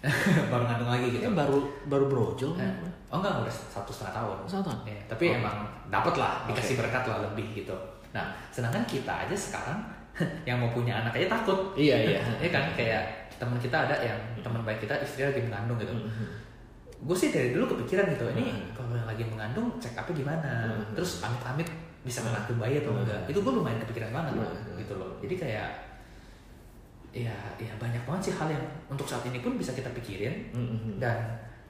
baru ngandung lagi gitu Ini baru baru brojol. Eh, oh enggak udah satu setengah tahun Satu tahun? Ya, tapi Oh. emang dapat lah dikasih Oke. berkat lah lebih gitu nah sedangkan kita aja sekarang yang mau punya anak aja takut Iya, iya. ya kan kayak teman kita ada yang teman baik kita istrinya lagi mengandung gitu Hmm. gue sih dari dulu kepikiran gitu ini Hmm. kalau yang lagi mengandung cek apa gimana Hmm. terus amit-amit bisa mengandung bayi atau enggak itu gue lumayan kepikiran banget gitu loh jadi kayak ya ya banyak banget sih hal yang untuk saat ini pun bisa kita pikirin. Hmm. dan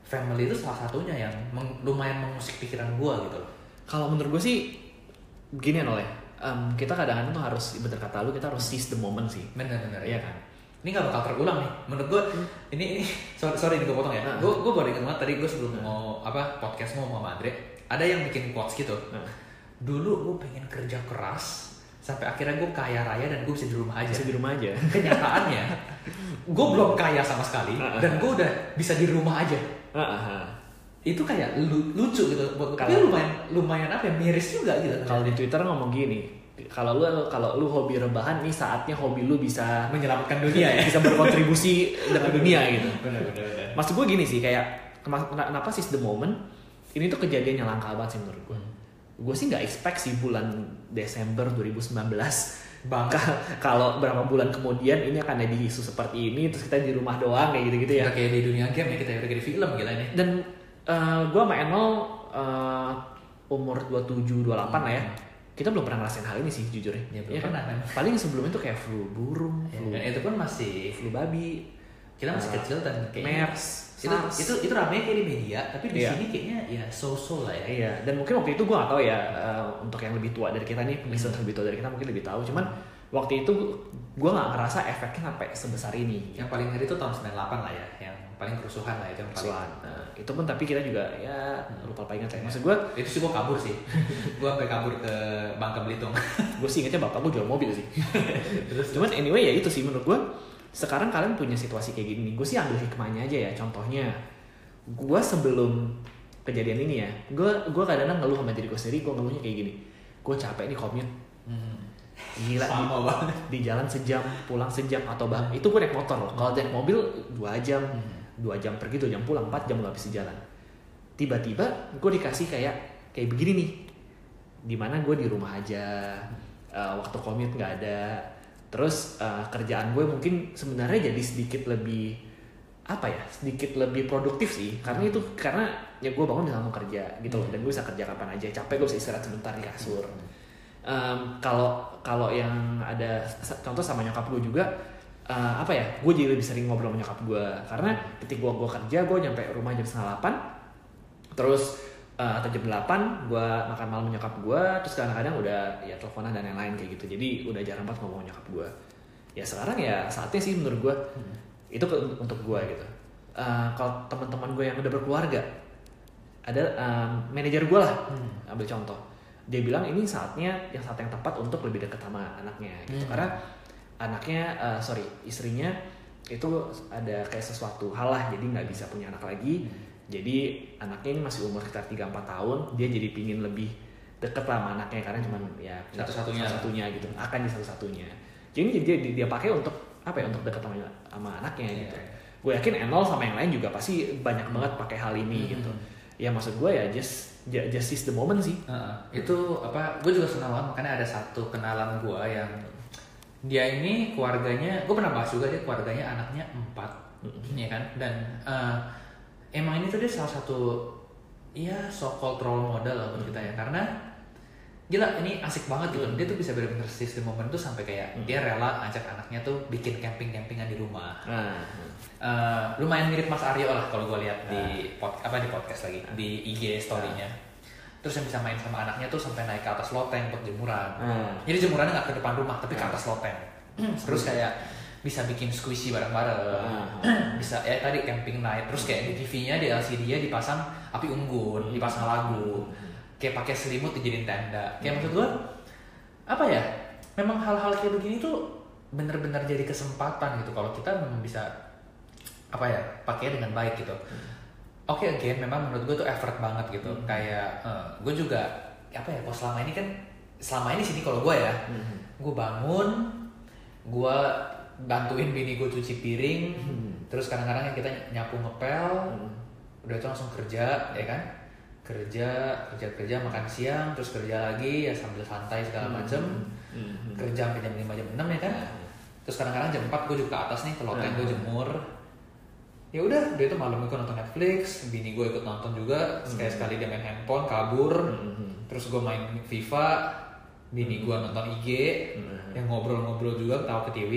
family itu salah satunya yang meng- lumayan mengusik pikiran gue gitu loh. Kalau menurut gue sih begini oleh kita kadang-kadang tuh harus bener kata lu kita harus seize the moment sih. bener-bener. Iya kan? ini gak bakal terulang nih. Menurut gue ini ini sorry sorry ini gue potong ya. Hmm. gue gue baru ingat banget tadi gue sebelum mau apa podcast mau sama Andre ada yang bikin quotes gitu. Nah, dulu gue pengen kerja keras sampai akhirnya gue kaya raya dan gue bisa di rumah aja. Bisa di rumah aja. kenyataannya gue belum kaya sama sekali Hmm. dan gue udah bisa di rumah aja. Itu kayak lu- lucu gitu. Gue tapi lumayan lumayan apa ya miris juga gitu Kalau di Twitter ngomong gini, kalau lu kalau lu hobi rebahan nih saatnya hobi lu bisa menyelamatkan dunia ya. Bisa berkontribusi dengan dunia gitu. bener bener Maksud gue gini sih kayak kenapa sih the moment? Ini tuh kejadian yang langka banget sih menurut gue. Gue sih nggak expect sih bulan Desember 2019 Bang. Ka- kalau berapa bulan kemudian ini akan ada isu seperti ini terus kita di rumah doang kayak gitu-gitu ya. Udah kayak di dunia game ya kita udah kayak di film gila ini Dan gue sama Enol eh, umur 27 28 lah ya. Kita belum pernah ngerasain hal ini sih jujur ya. Ya, belum kan? pernah, kan? Paling sebelumnya tuh kayak flu burung, Ya, flu, dan itu pun masih flu babi, kita masih eh, kecil dan kayaknya MERS, itu SARS. itu itu ramenya kayak di media tapi di Iya. sini kayaknya ya so so lah ya Iya, dan mungkin waktu itu gue gak tahu ya uh, untuk yang lebih tua dari kita nih, listener lebih tua dari kita mungkin lebih tahu. Cuman waktu itu gue nggak ngerasa efeknya sampai sebesar ini. yang paling ngeri itu tahun 98 lah ya yang paling kerusuhan lah itu yang paling. Nah, itu pun tapi kita juga ya lupa lupa ingat ya. Maksud gue, itu sih gua kabur sih gua sampai kabur ke Bangka Belitung gue sih ingetnya bapak gue jual mobil sih. Cuman anyway ya itu sih menurut gue. Sekarang kalian punya situasi kayak gini, gue sih ambil hikmahnya aja ya. Contohnya, gue sebelum kejadian ini ya, gue gue kadang-kadang ngeluh sama diri gue sendiri, gue ngeluhnya kayak gini. Gue capek nih commute, gila di- sama banget. di jalan sejam pulang sejam atau bah itu gue naik motor. Loh kalau naik mobil dua jam. Dua jam pergi dua jam pulang empat jam nggak bisa jalan. Tiba-tiba gue dikasih kayak kayak begini nih. Di mana gue di rumah aja. Eh, waktu commute nggak ada terus eh, kerjaan gue mungkin sebenarnya jadi sedikit lebih apa ya sedikit lebih produktif sih. Karena itu karena ya gue bangun langsung kerja gitu loh. Dan gue bisa kerja kapan aja. Capek gue bisa istirahat sebentar di kasur. Kalau kalau yang ada contoh sama nyokap gue juga eh, apa ya gue jadi lebih sering ngobrol sama nyokap gue. Karena ketika gue gue kerja gue nyampe rumah jam setengah delapan. Terus eh, atau jam 8 gue makan malam nyokap gue terus kadang-kadang udah ya teleponan dan lain-lain kayak gitu. Jadi udah jarang banget ngomong nyokap gue ya sekarang ya saatnya sih menurut gue itu ke- untuk gue gitu. Eh, kalau teman-teman gue yang udah berkeluarga ada em, manajer gue lah. Ambil contoh. Dia bilang ini saatnya yang saat yang tepat untuk lebih dekat sama anaknya gitu. Hmm. karena anaknya eh, sorry istrinya itu ada kayak sesuatu hal lah jadi nggak bisa punya anak lagi jadi anaknya ini masih umur sekitar 3-4 tahun dia jadi pingin lebih deket lah sama anaknya karena cuman ya Satu-satunya. satunya gitu akan jadi satu-satunya jadi dia, dia, dia pakai untuk apa ya untuk dekat sama, sama anaknya Iya, gitu iya. gue yakin Enol sama yang lain juga pasti banyak banget pakai hal ini Hmm. gitu ya maksud gue ya just ju- just seize the moment sih Heeh. itu apa gue juga senang banget makanya ada satu kenalan gue yang dia ini keluarganya gue pernah bahas juga dia keluarganya anaknya empat ya kan dan eh, emang ini tuh dia salah satu ya so called role model lah buat kita ya. Karena gila ini asik banget gitu. Dia tuh bisa benar-benar seize the moment tuh sampai kayak dia rela ajak anaknya tuh bikin camping campingan di rumah. Nah Eh, lumayan mirip Mas Aryo lah kalau gue lihat di pod, apa di podcast lagi di IG story-nya. Terus yang bisa main sama anaknya tuh sampai naik ke atas loteng buat jemuran. Hmm. Jadi jemurannya nggak ke depan rumah tapi ke atas loteng. Terus kayak bisa bikin squishy bareng-bareng. bisa ya tadi camping night. Terus kayak di TV-nya di LCD-nya dipasang api unggun, dipasang lagu. Kayak pakai selimut dijadiin tenda. Kayak maksud gue apa ya? Memang hal-hal kayak begini tuh bener-bener jadi kesempatan gitu kalau kita memang bisa apa ya pakai dengan baik gitu. Oke again memang menurut gue tuh effort banget gitu. Kayak gue juga apa ya kalau selama ini kan selama ini sini kalau gue ya gue bangun gue bantuin bini gue cuci piring terus kadang-kadang yang kita nyapu ngepel udah itu langsung kerja ya kan? Kerja kerja kerja makan siang terus kerja lagi ya sambil santai segala macem. Kerja sampai jam 5 jam 6 ya kan? Terus kadang-kadang jam 4 gue juga ke atas nih ke loteng gue jemur. Ya udah dia itu malam gue nonton Netflix bini gue ikut nonton juga sekali sekali dia main handphone kabur. Terus gue main FIFA bini gue nonton IG yang ngobrol-ngobrol juga tahu ke TV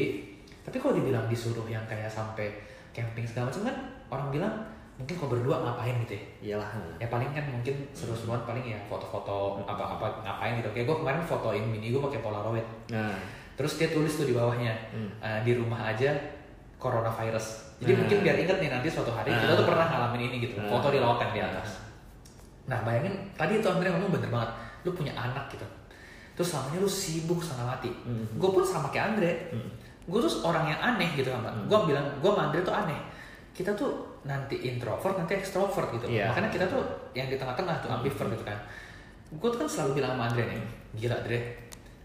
tapi kalau dibilang disuruh yang kayak sampai camping segala macam kan orang bilang mungkin kalau berdua ngapain gitu ya iyalah ya paling kan mungkin seru-seruan paling ya foto-foto apa-apa ngapain gitu kayak gue kemarin fotoin mini gue pakai polaroid nah terus dia tulis tuh di bawahnya Hmm. eh, di rumah aja coronavirus jadi Nah. mungkin biar inget nih nanti suatu hari kita Nah. tuh pernah ngalamin ini gitu Nah. foto di lawakan di atas nah bayangin tadi itu Andre ngomong bener banget lu punya anak gitu terus selamanya lu sibuk setengah mati Hmm. gue pun sama kayak Andre Hmm. Gue tuh orang yang aneh gitu sama Hmm. gue bilang gue sama Andre tuh aneh kita tuh nanti introvert nanti extrovert gitu Iya. makanya kita tuh yang di tengah-tengah tuh ambivert gitu kan gue tuh kan selalu bilang sama Andre nih gila Andre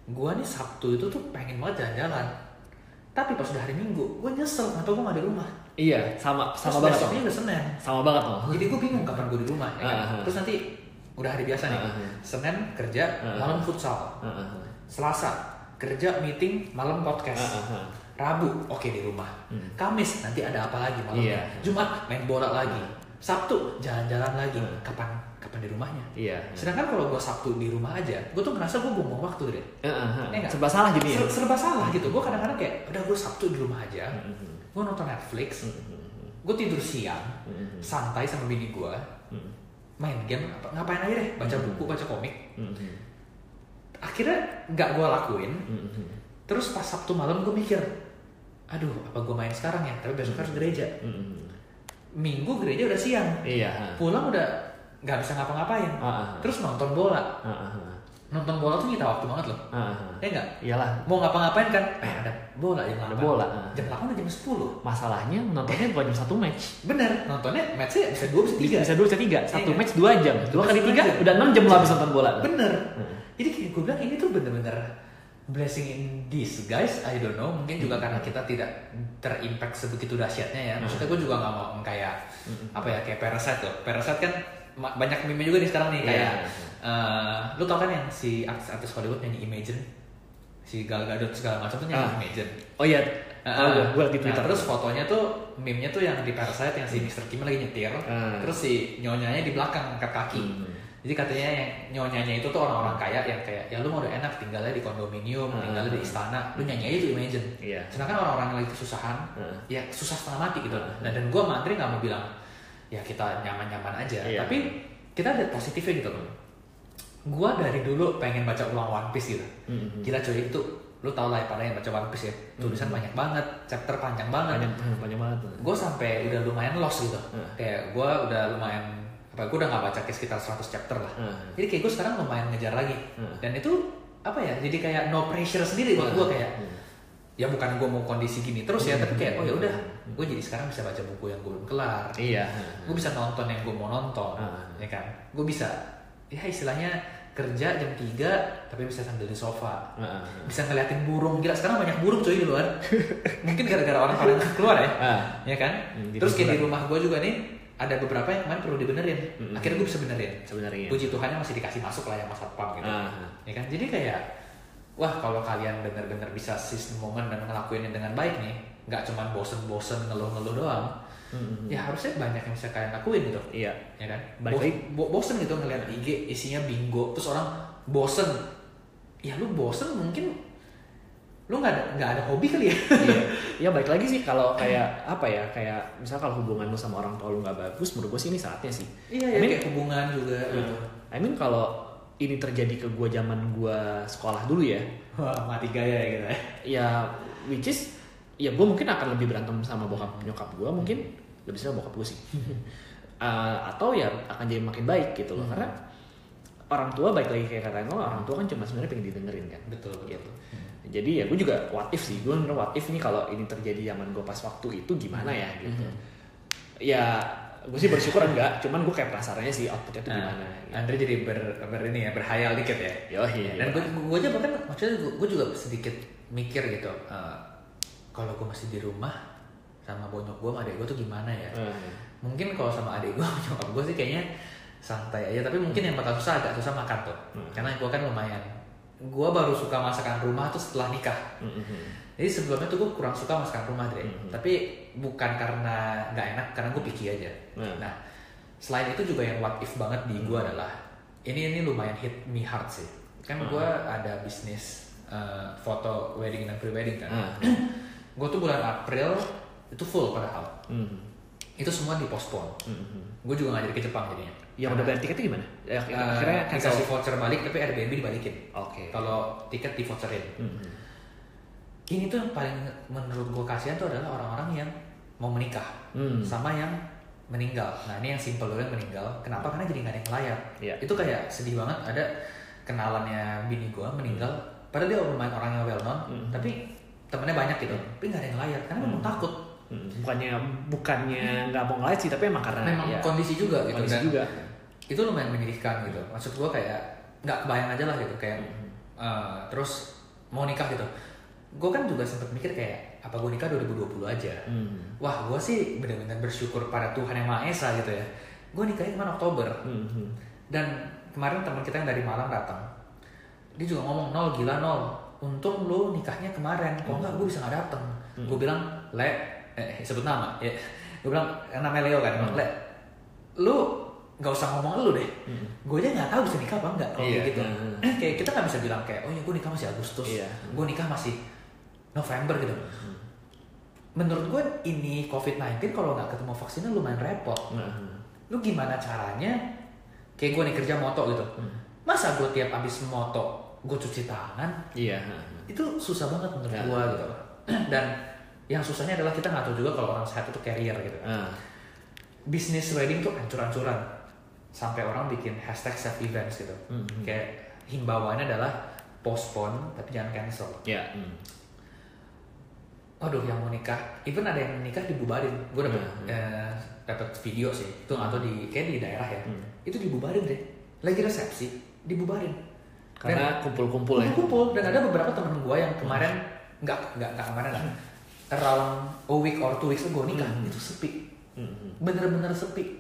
gue nih Sabtu itu tuh pengen banget jalan-jalan tapi pas udah hari Minggu gue nyesel kenapa gue gak di rumah iya sama terus sama banget besoknya Om. udah Senin sama banget om jadi gue bingung kapan gue di rumah ya kan? Ah. terus nanti udah hari biasa nih ah. Senin kerja ah. malam futsal Heeh. Selasa kerja meeting malam podcast. Ah, ah. Rabu oke di rumah. Hmm. Kamis nanti ada apa lagi malam Iya. Jumat main bola lagi. Sabtu jalan-jalan lagi. Hmm. kapan kapan di rumahnya? Iya. Sedangkan kalau gue Sabtu di rumah aja gue tuh ngerasa gue buang waktu deh heeh. Iya nggak? serba salah jadi ya Ser- serba salah gitu. Gue kadang-kadang kayak udah gue Sabtu di rumah aja. Mhm. gue nonton Netflix. Gue tidur siang. Santai sama bini gue main game apa- ngapain aja deh. Baca buku baca komik. Mhm. Akhirnya nggak gue lakuin. Mhm. terus pas Sabtu malam gue mikir aduh apa gue main sekarang ya? Tapi besok harus gereja. Mhm. minggu gereja udah siang. Iya. Pulang udah nggak bisa ngapa-ngapain. Ah. terus nonton bola. Ah. nonton bola tuh nyita waktu banget loh. Ah. ya nggak? Iyalah. Mau ngapa-ngapain kan? Eh ada bola jam Ada 8 bola, ah. jam 8 udah jam 10 masalahnya nontonnya bukan cuma satu match. Bener nontonnya matchnya bisa dua bisa tiga. Bisa dua bisa tiga. Satu Iya. match dua jam. Dua kali tiga jam. udah enam jam lo habis nonton bola. Bener. Hmm. Jadi kayak gue bilang ini tuh bener-bener blessing in disguise I don't know mungkin juga Hmm. karena kita tidak terimpact sebegitu dahsyatnya ya maksudnya gue juga nggak mau kayak Hmm. apa ya kayak parasite loh parasite kan banyak meme juga nih sekarang nih Iya. kayak eh, lu tau kan yang si artis-artis Hollywood nyanyi Imagine si Gal Gadot segala macam tuh nyanyi Ah. Imagine oh iya oh, gue gue di nah, twitter terus fotonya tuh meme-nya tuh yang di Parasite yang si Mr. Kim lagi nyetir Ah. terus si nyonyanya di belakang angkat kaki Hmm. Jadi katanya yang nyonyanya itu tuh orang-orang kaya yang kayak ya lu mau udah enak tinggalnya di kondominium Ah. tinggalnya di istana lu nyanyi aja tuh Imagine Iya. sedangkan orang-orang yang lagi kesusahan Ah. ya susah setengah mati gitu Ah. nah dan gue sama Andre nggak mau bilang ya kita nyaman-nyaman aja Iya. tapi kita ada positifnya gitu loh gue dari dulu pengen baca ulang One Piece gitu Mhm. gila cuy itu lu tau lah ya pada yang baca One Piece ya tulisan Hmm. banyak banget chapter panjang banget banyak hmm, banyak banget gue sampai udah lumayan lost gitu Hmm. kayak gue udah lumayan gue udah nggak baca kayak sekitar 100 chapter lah Hmm. jadi kayak gue sekarang lumayan ngejar lagi Hmm. dan itu apa ya jadi kayak no pressure sendiri buat gue kayak Hmm. ya bukan gue mau kondisi gini terus ya Hmm. tapi kayak oh ya udah gue jadi sekarang bisa baca buku yang gue belum kelar iya gue bisa nonton yang gue mau nonton Hmm. ya kan gue bisa ya istilahnya kerja jam 3 tapi bisa sambil di sofa Ah, ah. bisa ngeliatin burung gila sekarang banyak burung cuy di luar mungkin gara-gara orang nggak keluar ya Ah. ya kan Hmm, di terus kayak di rumah gue juga nih ada beberapa yang kemarin perlu dibenerin. Mm-mm. akhirnya gue bisa benerin. Sebenarnya puji Tuhannya masih dikasih masuk lah yang masa pam gitu. Ah. ya kan? Jadi kayak wah kalau kalian bener-bener bisa seize the moment dan ngelakuinnya dengan baik nih nggak cuman bosen-bosen ngeluh-ngeluh doang Mhm. ya harusnya banyak yang bisa kalian lakuin gitu. Iya. Ya kan? Bos- bo- bosen gitu ngeliat IG isinya bingo terus orang bosen. Ya lu bosen mungkin lu nggak ada nggak ada hobi kali ya? Iya. Ya baik lagi sih kalau kayak apa ya kayak misal kalau hubungan lu sama orang tua lu nggak bagus menurut gue sih ini saatnya sih. Iya I ya mean, kayak hubungan juga gitu. I mean kalau ini terjadi ke gue zaman gue sekolah dulu ya. Wah mati gaya ya gitu ya. Ya which is ya gue mungkin akan lebih berantem sama bokap nyokap gue mungkin lebih sering bokap gue sih. Uh, atau ya akan jadi makin baik gitu loh karena orang tua baik lagi kayak kata lo orang tua kan cuma sebenarnya pengen didengerin kan. Betul betul. Gitu jadi ya gue juga what if sih gue bener what if nih kalau ini terjadi zaman gue pas waktu itu gimana ya gitu. Ya gue sih bersyukur enggak cuman gue kayak penasarannya sih outputnya tuh Nah, gimana gitu. Andre jadi ber, ber ini ya berhayal dikit ya. Yo, iya, dan gue gue aja bahkan maksudnya gue juga sedikit mikir gitu eh, kalau gue masih di rumah sama bonyok gue sama adek gue tuh gimana ya? Hmm. mungkin kalau sama adik gue nyokap gue sih kayaknya santai aja tapi mungkin yang bakal susah agak susah makan tuh. Hmm. karena gue kan lumayan gue baru suka masakan rumah tuh setelah nikah Hmm, hmm, hmm. jadi sebelumnya tuh gue kurang suka masakan rumah deh Mhm. tapi bukan karena nggak enak karena gue picky aja Hmm. nah selain itu juga yang what if banget di gue adalah ini ini lumayan hit me hard sih kan Hmm. gue ada bisnis eh, foto wedding dan pre wedding kan Ah. gue tuh bulan April itu full padahal Hmm. itu semua dipospon Mhm. gue juga ngajari ke Jepang jadinya Yang udah bayar tiketnya gimana? Ya, Eh, akhirnya cancel. dikasih voucher balik tapi Airbnb dibalikin. Oke. kalau tiket di voucherin Mhm. ini tuh yang paling menurut gue kasihan tuh adalah orang-orang yang mau menikah Hmm. sama yang meninggal. Nah ini yang simple dulu yang meninggal. Kenapa? Karena jadi nggak ada yang layak Iya. itu kayak sedih banget. Ada kenalannya bini gue meninggal. Padahal dia lumayan orang yang well known Hmm. tapi temennya banyak gitu. Tapi nggak ada yang layak karena memang takut. Hmm, bukannya bukannya nggak mau ngeliat sih tapi emang karena memang ya, kondisi juga gitu. Kondisi juga itu lumayan menyedihkan gitu. Maksud gue kayak nggak kebayang aja lah gitu kayak eh, terus mau nikah gitu. Gue kan juga sempet mikir kayak apa gue nikah 2020 aja? Hmm. wah gue sih benar-benar bersyukur pada Tuhan yang Maha Esa gitu ya. Gue nikahnya kemarin Oktober. Mhm. dan kemarin teman kita yang dari Malang datang dia juga ngomong nol gila nol. Untung lu nikahnya kemarin. Kalau nggak gue bisa nggak datang gue bilang le eh, sebut nama ya. Gue bilang namanya Leo kan? Bilang, le lu nggak usah ngomong lu deh gue aja nggak tahu bisa nikah apa enggak kalau Iya. kayak gitu Hmm. kayak kita nggak bisa bilang kayak oh ya gue nikah masih Agustus Iya. gue nikah masih November gitu menurut gue ini COVID-19 kalau nggak ketemu vaksinnya lumayan repot Mhm. lu gimana caranya kayak gue nih kerja moto gitu masa gue tiap abis moto gue cuci tangan Iya. itu susah banget menurut Ya. gue gitu dan yang susahnya adalah kita nggak tahu juga kalau orang sehat itu carrier gitu Ah. bisnis wedding tuh ancur-ancuran sampai orang bikin hashtag self events gitu Mhm. kayak himbauannya adalah postpone tapi jangan cancel Ya. hmm. Waduh, yang mau nikah, even ada yang nikah dibubarin. Gue dapet Hmm. eh, dapet video sih, itu nggak tahu di kayak di daerah ya. Hmm. Itu dibubarin deh. Lagi resepsi, dibubarin. Karena kumpul-kumpul ya. kumpul dan ada beberapa temen gue yang kemarin nggak nggak nggak kemarin lah. Around a week or two weeks gue nikah, Hmm. itu sepi, Mhm. bener-bener sepi.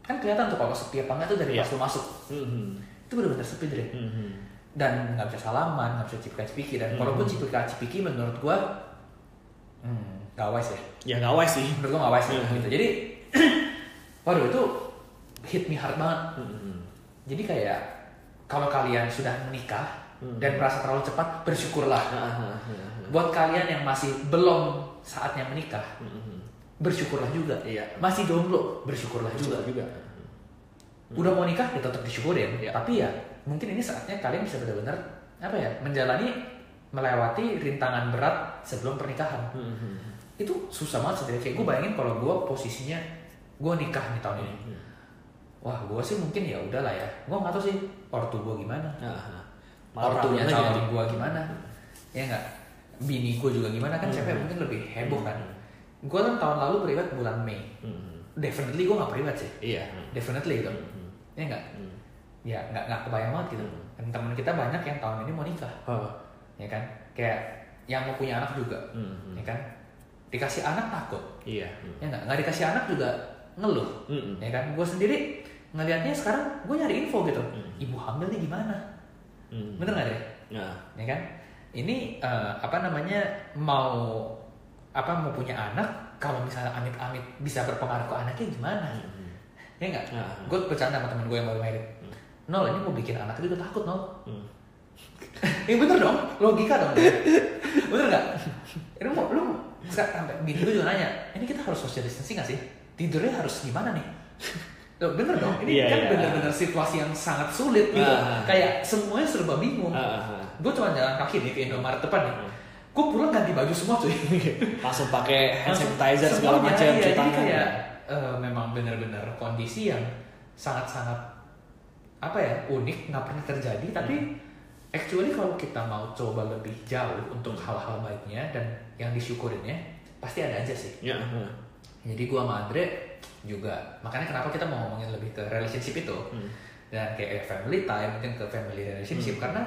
Kan kelihatan tuh kalau sepi apa enggak tuh dari Iya. pas lu masuk. Mhm. Itu bener-bener sepi deh. Mhm. Dan nggak bisa salaman, nggak bisa cipika cipiki dan Hmm. walaupun cipika cipiki menurut gue, hmm, gak wise ya. Ya wise sih. menurut gue gak wise Hmm. gitu jadi waduh itu hit me hard banget Mhm. jadi kayak kalau kalian sudah menikah Hmm. dan merasa terlalu cepat bersyukurlah Ah, ah, ah, buat kalian yang masih belum saatnya menikah Mhm. Bersyukurlah juga Iya. masih jomblo bersyukurlah juga juga. udah mau nikah ya tetap disyukurin Iya. tapi ya mungkin ini saatnya kalian bisa benar-benar apa ya menjalani melewati rintangan berat sebelum pernikahan Mhm. itu susah banget sendiri kayak gue bayangin kalau gue posisinya gue nikah nih tahun ini Mhm. wah gue sih mungkin ya udahlah ya gue nggak tahu sih ortu gue gimana Ah, ah. Malah ortunya calon gue gimana ya nggak bini gue juga gimana kan cewek Hmm. mungkin lebih heboh kan Hmm. Gue kan tahun lalu privat bulan Mei Mhm. definitely gue nggak privat sih Iya. definitely gitu Mhm. ya nggak Mhm. ya nggak nggak kebayang banget gitu Hmm. dan teman kita banyak yang tahun ini mau nikah Oh. ya kan kayak yang mau punya anak juga Mhm. ya kan dikasih anak takut Iya. Mhm. ya nggak nggak dikasih anak juga ngeluh Mhm. ya kan gue sendiri ngelihatnya sekarang gue nyari info gitu Hmm. ibu hamil nih gimana Mhm. bener nggak deh Nah. ya kan ini eh, apa namanya mau apa mau punya anak kalau misalnya amit-amit bisa berpengaruh ke anaknya gimana Mhm. ya nggak Nah. gue bercanda sama temen gue yang baru married Hmm. nol ini mau bikin anak juga takut nol Mhm. ya bener dong logika dong bener nggak ini mau lu sampai bini gue juga nanya ini kita harus social distancing nggak sih tidurnya harus gimana nih Loh, bener dong ini Iya, kan iya. bener-bener situasi yang sangat sulit gitu Ah. kayak semuanya serba bingung Ah, ah, ah. gue cuma jalan kaki nih ke Indomaret depan nih Hmm. Gue pulang ganti baju semua cuy Langsung pakai hand sanitizer segala macam iya, cuci tangan. kayak eh, memang benar-benar kondisi yang sangat-sangat apa ya unik nggak pernah terjadi tapi Hmm. actually kalau kita mau coba lebih jauh untuk hal-hal baiknya dan yang disyukurinnya pasti ada aja sih Ya. ah. jadi gua sama Andre juga makanya kenapa kita mau ngomongin lebih ke relationship itu Hmm. dan kayak family time mungkin ke family relationship Hmm. karena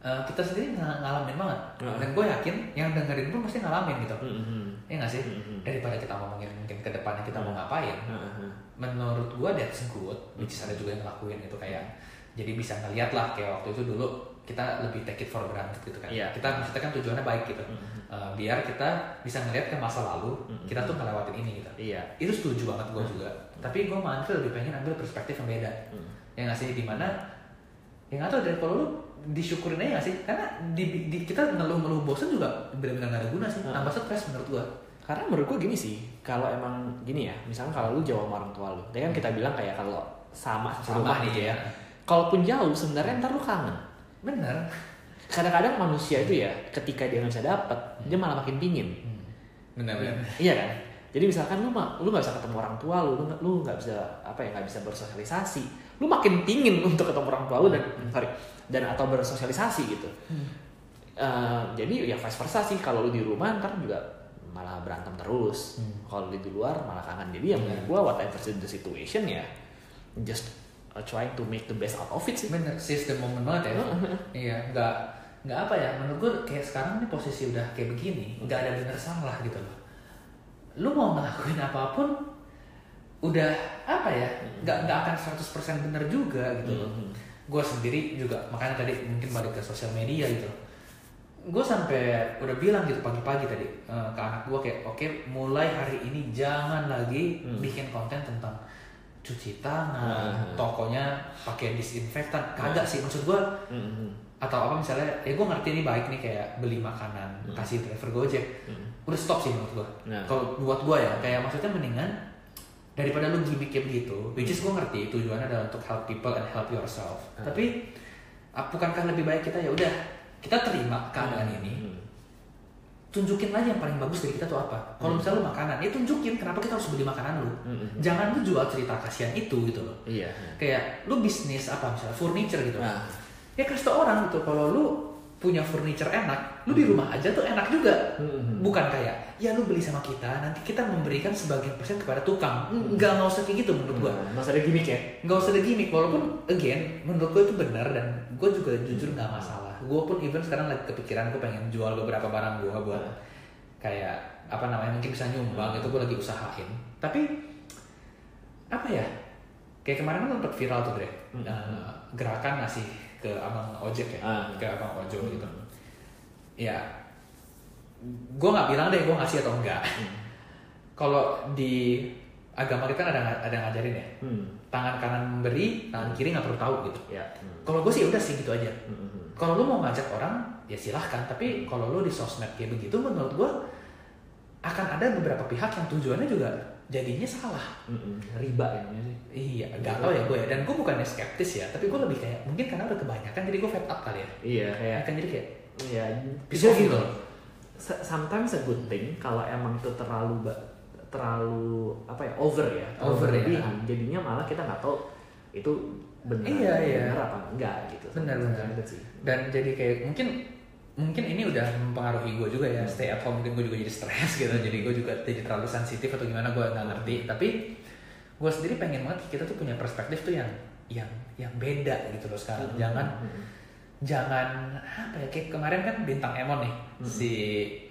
eh, kita sendiri ng- ngalamin banget Hmm. dan gue yakin yang dengerin pun pasti ngalamin gitu Mhm. ya nggak sih Mhm. daripada kita ngomongin mungkin ke depannya kita mau ngapain ah, ah. menurut gua that's good which is ada juga yang ngelakuin itu kayak jadi bisa ngeliat lah kayak waktu itu dulu kita lebih take it for granted gitu kan Iya. kita maksudnya kan tujuannya baik gitu Mhm. Eh, biar kita bisa ngeliat ke masa lalu Mhm. kita tuh ngelewatin ini gitu Iya. itu setuju banget gua juga tapi sama Andre lebih pengen ambil perspektif yang beda Mhm. yang ngasih di mana ya nggak tahu dari kalau lu disyukurin aja nggak sih karena di, di- kita ngeluh-ngeluh bosan juga benar-benar nggak ada guna sih Hmm. tambah stres menurut gua Karena menurut gue gini sih, kalau emang gini ya, misalnya kalau lu jauh sama orang tua lu, tadi kan kita bilang kayak kalau sama Sama rumah nih, gitu ya. ya. Kalaupun jauh, sebenarnya ntar lu kangen. Bener. Kadang-kadang manusia itu ya, ketika dia nggak bisa dapet, dia malah makin pingin. Bener bener. Iya kan? Jadi misalkan lu lu nggak bisa ketemu orang tua lu, lu nggak bisa apa ya nggak bisa bersosialisasi, lu makin pingin untuk ketemu orang tua lu dan sorry dan atau bersosialisasi gitu. Eh, jadi ya vice versa sih kalau lu di rumah ntar juga malah berantem terus. Kalau lu di luar malah kangen. Jadi yang menurut gua whatever the situation ya just uh, trying to make the best out of it sih. Bener, the moment banget ya. iya, nggak nggak apa ya. Menurut gue kayak sekarang nih posisi udah kayak begini, nggak ada bener salah gitu loh. Lu mau ngelakuin apa pun, udah apa ya? Nggak nggak akan 100% bener juga gitu loh. Mhm. Gue sendiri juga makanya tadi mungkin balik ke sosial media gitu. Gue sampai udah bilang gitu pagi-pagi tadi eh, ke anak gue kayak oke mulai hari ini jangan lagi Hmm. bikin konten tentang cuci tangan, Hmm. tokonya pakai disinfektan. Kagak sih maksud gue Mhm. atau apa misalnya ya gue ngerti ini baik nih kayak beli makanan kasih driver gojek udah stop sih menurut gue Nah. kalau buat gue ya kayak maksudnya mendingan daripada lu gimmick kayak begitu which is gue ngerti tujuannya adalah untuk help people and help yourself. Tapi ah, bukankah lebih baik kita ya udah kita terima keadaan ini Mhm. tunjukin aja yang paling bagus dari kita tuh apa. Kalau misalnya lu makanan ya tunjukin kenapa kita harus beli makanan lu. Mhm. jangan lu jual cerita kasihan itu gitu loh. Iya. kayak lu bisnis apa misalnya furniture gitu. Nah. ya kasih tau orang gitu kalau lu punya furniture enak lu di rumah aja tuh enak juga. Mhm. bukan kayak ya lu beli sama kita nanti kita memberikan sebagian persen kepada tukang. Nggak nggak usah kayak gitu menurut gua. Nah, Mas ada gimmick ya? nggak usah ada gimmick walaupun again menurut gua itu benar dan gua juga jujur nggak masalah. Gua pun even sekarang lagi kepikiran gua pengen jual beberapa barang gua buat kayak apa namanya mungkin bisa nyumbang itu gua lagi usahain. Tapi apa ya kayak kemarin kan sempat viral tuh Dre. Hmm. Eh, gerakan ngasih ke abang ojek ya? Ah. ke abang ojol gitu. Ya gue nggak bilang deh gue ngasih atau enggak kalau di agama kita kan ada ada ngajarin ya. Hmm. tangan kanan memberi tangan kiri nggak perlu tahu gitu. Ya. kalau gue sih udah sih gitu aja. Mhm. kalau lu mau ngajak orang ya silahkan. Tapi kalau lu di sosmed kayak begitu menurut gue akan ada beberapa pihak yang tujuannya juga jadinya salah Mhm. Riba ya namanya sih. iya gak tau ya gue ya dan gue bukannya skeptis ya tapi gue lebih kayak mungkin karena udah kebanyakan jadi gue fed up kali ya Iya kayak akan jadi kayak ya Bisa bisa gitu. Sometimes a good thing kalau emang itu terlalu terlalu apa ya over ya Over ya. berlebihan, jadinya malah kita nggak tahu itu benar Iya, iya. benar apa enggak gitu Benar, benar. Sih dan jadi kayak mungkin mungkin ini udah mempengaruhi gue juga ya stay at home mungkin gue juga jadi stres gitu jadi gue juga jadi terlalu sensitif atau gimana gue nggak ngerti. Tapi gue sendiri pengen banget kita tuh punya perspektif tuh yang yang yang beda gitu loh sekarang. Jangan jangan apa ya kayak kemarin kan bintang Emon nih si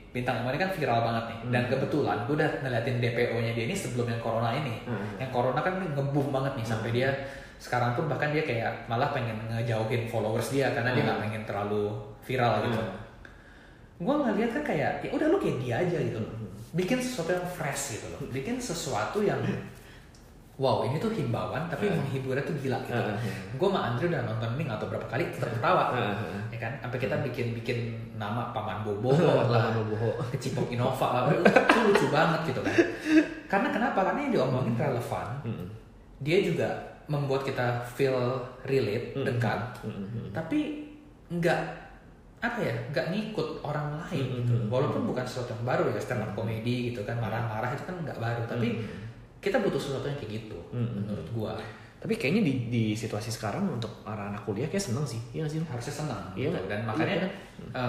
bintang Emon ini kan viral banget nih. Dan kebetulan gue udah ngeliatin DPO-nya dia ini sebelum yang corona ini. Hmm. yang corona kan ngebum banget nih sampai dia sekarang pun bahkan dia kayak malah pengen ngejauhin followers dia karena dia nggak pengen terlalu viral gitu. Gue ngeliat kan kayak ya udah lu kayak dia aja gitu loh. Bikin sesuatu yang fresh gitu loh. Bikin sesuatu yang wow ini tuh himbauan tapi menghiburnya tuh gila gitu. Hmm. gue sama Andre udah nonton ini nggak tahu berapa kali tetap ketawa. Hmm. ya kan? Sampai kita bikin bikin nama paman bobo Paman lah. Bobo. kecipok Innova lah. Itu lucu banget gitu kan. Karena kenapa? Karena yang diomongin relevan. Dia juga membuat kita feel relate dekat. Tapi nggak apa ya nggak ngikut orang lain Mm-mm. gitu walaupun bukan sesuatu yang baru ya stand up comedy gitu kan marah-marah itu kan nggak baru tapi Mm-mm. kita butuh sesuatu yang kayak gitu Mm-mm. menurut gua tapi kayaknya di, di situasi sekarang untuk para anak kuliah kayak seneng sih iya sih harusnya senang Iya gitu. dan Iya makanya kan?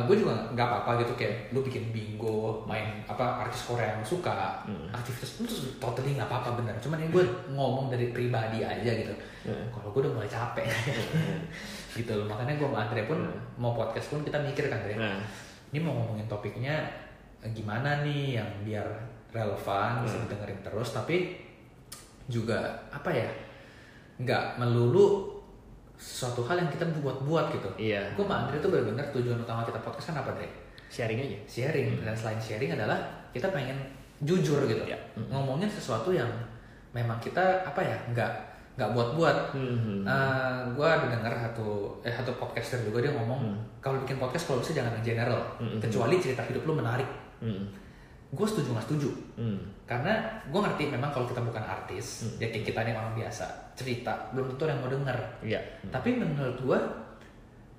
gue juga nggak apa-apa gitu kayak lu bikin bingo main apa artis Korea yang suka Hmm. aktivitas itu totally nggak apa-apa bener cuman ini gue ngomong dari pribadi aja gitu Hmm. kalau gue udah mulai capek gitu loh. Makanya gue sama Andre pun Hmm. mau podcast pun kita mikir kan Andre. Nah ini mau ngomongin topiknya eh, gimana nih yang biar relevan bisa Hmm. didengerin terus tapi juga apa ya nggak melulu suatu hal yang kita buat-buat gitu. Iya. Gue sama Andre tuh benar-benar tujuan utama kita podcast kan apa Dre? sharing aja. Sharing. Dan selain sharing adalah kita pengen jujur gitu. Ya. ngomongin sesuatu yang memang kita apa ya nggak nggak buat-buat Mhm. gue ada dengar satu eh satu podcaster juga dia ngomong Hmm. kalau bikin podcast kalau bisa jangan yang general Hmm. kecuali cerita hidup lu menarik Mhm. gue setuju nggak setuju Hmm. karena gue ngerti memang kalau kita bukan artis Hmm. ya kayak kita nih orang biasa cerita belum tentu yang mau denger Iya. tapi menurut gue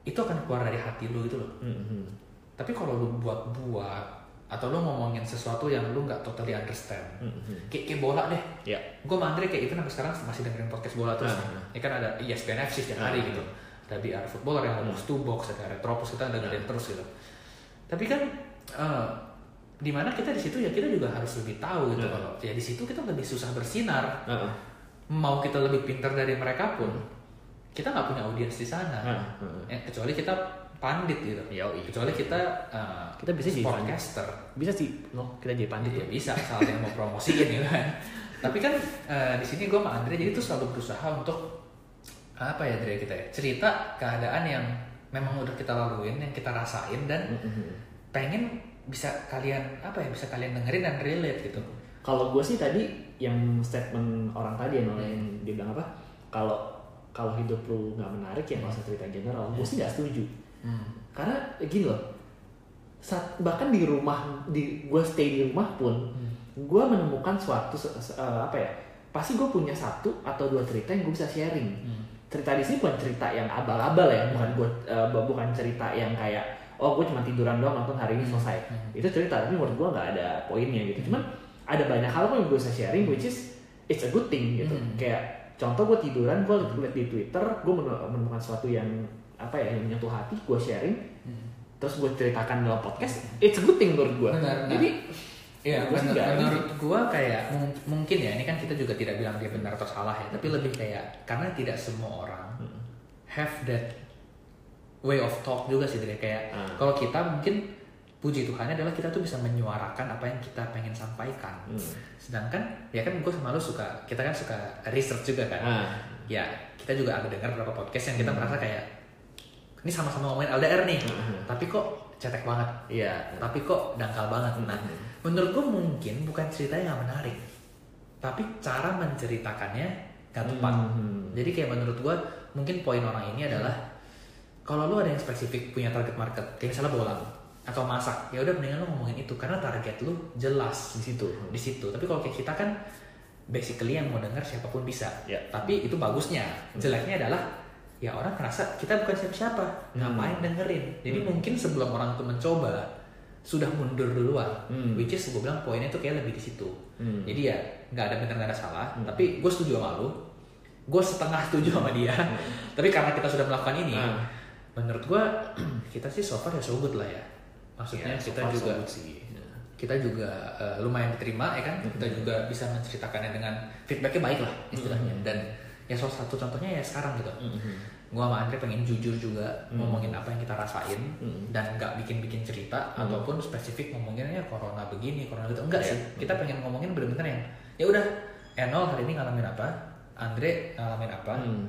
itu akan keluar dari hati lu gitu loh Hmm, hmm. tapi kalau lu buat-buat atau lu ngomongin sesuatu yang lu nggak totally understand Hmm, hmm. kayak, kayak bola deh Iya. gue sama Andre kayak even sampai sekarang masih dengerin podcast bola terus Ah. ya kan ada ESPN FC setiap hari Ah. gitu ada BR Footballer yang ada box to box ada Retropus kita dengerin terus gitu tapi kan eh, di mana kita di situ ya kita juga harus lebih tahu gitu Ah. kalau ya di situ kita lebih susah bersinar Heeh. mau kita lebih pintar dari mereka pun kita nggak punya audiens di sana Ah, ah. Ya, kecuali kita pandit gitu Yoi. kecuali kita eh, Kita bisa jadi podcaster Bisa sih, no, kita jadi pandit. ya bisa asal yang mau promosiin gitu kan tapi kan eh, di sini gue sama Andre jadi tuh selalu berusaha untuk apa ya Andre kita ya cerita keadaan yang memang udah kita laluin yang kita rasain dan Hmm, hmm, hmm. pengen bisa kalian apa ya bisa kalian dengerin dan relate gitu Kalau gue sih tadi yang statement orang tadi yang yang dia bilang apa? Kalau kalau hidup lu nggak menarik ya nggak usah cerita general. Gue sih nggak setuju. Karena gini loh, saat, bahkan di rumah di gue stay di rumah pun, gue menemukan suatu se- se- eh, apa ya? Pasti gue punya satu atau dua cerita yang gue bisa sharing. Cerita di sini bukan cerita yang abal-abal ya, bukan gue bukan cerita yang kayak oh gue cuma tiduran doang nonton hari ini selesai. Itu cerita tapi menurut gue nggak ada poinnya gitu. Cuman ada banyak hal yang gue bisa sharing which is it's a good thing gitu. Hmm. Kayak contoh gue tiduran gue liat di Twitter gue menemukan sesuatu yang apa ya yang menyentuh hati gue sharing terus gue ceritakan dalam podcast it's a good thing menurut gue Benar, benar. jadi Iya, menur- nggak menurut gua kayak mung- mungkin ya ini kan kita juga tidak bilang dia benar atau salah ya, tapi lebih kayak karena tidak semua orang have that way of talk juga sih Dre. kayak Ah. kalau kita mungkin puji Tuhannya adalah kita tuh bisa menyuarakan apa yang kita pengen sampaikan. Hmm. Sedangkan ya kan gue sama lu suka kita kan suka research juga kan. Ah. Ya kita juga ada dengar beberapa podcast yang kita merasa kayak ini sama-sama ngomongin LDR nih, Hmm. tapi kok cetek banget iya tapi kok dangkal banget. Nah, menurut gue mungkin bukan ceritanya nggak menarik, tapi cara menceritakannya nggak tepat. Hmm. Jadi kayak menurut gue mungkin poin orang ini adalah kalau lu ada yang spesifik punya target market, kayak misalnya bola atau masak, ya udah mendingan lu ngomongin itu karena target lu jelas di situ di situ. Tapi kalau kayak kita kan basically yang mau denger siapa pun bisa. Ya. Tapi itu bagusnya. Jeleknya adalah ya orang ngerasa kita bukan siapa-siapa, ngapain dengerin. Jadi mungkin sebelum orang itu mencoba sudah mundur duluan. Hmm. Which is gue bilang poinnya tuh kayak lebih di situ. Hmm. Jadi ya nggak ada benar nggak ada salah. Tapi gue setuju sama lu. Gue setengah setuju sama dia. Tapi karena kita sudah melakukan ini, Hmm. menurut gue kita sih so far ya so good lah ya. Maksudnya Ya, so kita far so juga good sih. Ya. kita juga eh, lumayan diterima ya kan kita juga bisa menceritakannya dengan feedbacknya baik lah istilahnya dan ya salah satu contohnya ya sekarang gitu. Gua sama Andre pengen jujur juga ngomongin apa yang kita rasain dan nggak bikin-bikin cerita ataupun spesifik ngomonginnya corona begini corona gitu. Enggak sih. Kita pengen ngomongin bener-bener yang ya udah Enol hari ini ngalamin apa? Andre ngalamin apa? Hmm.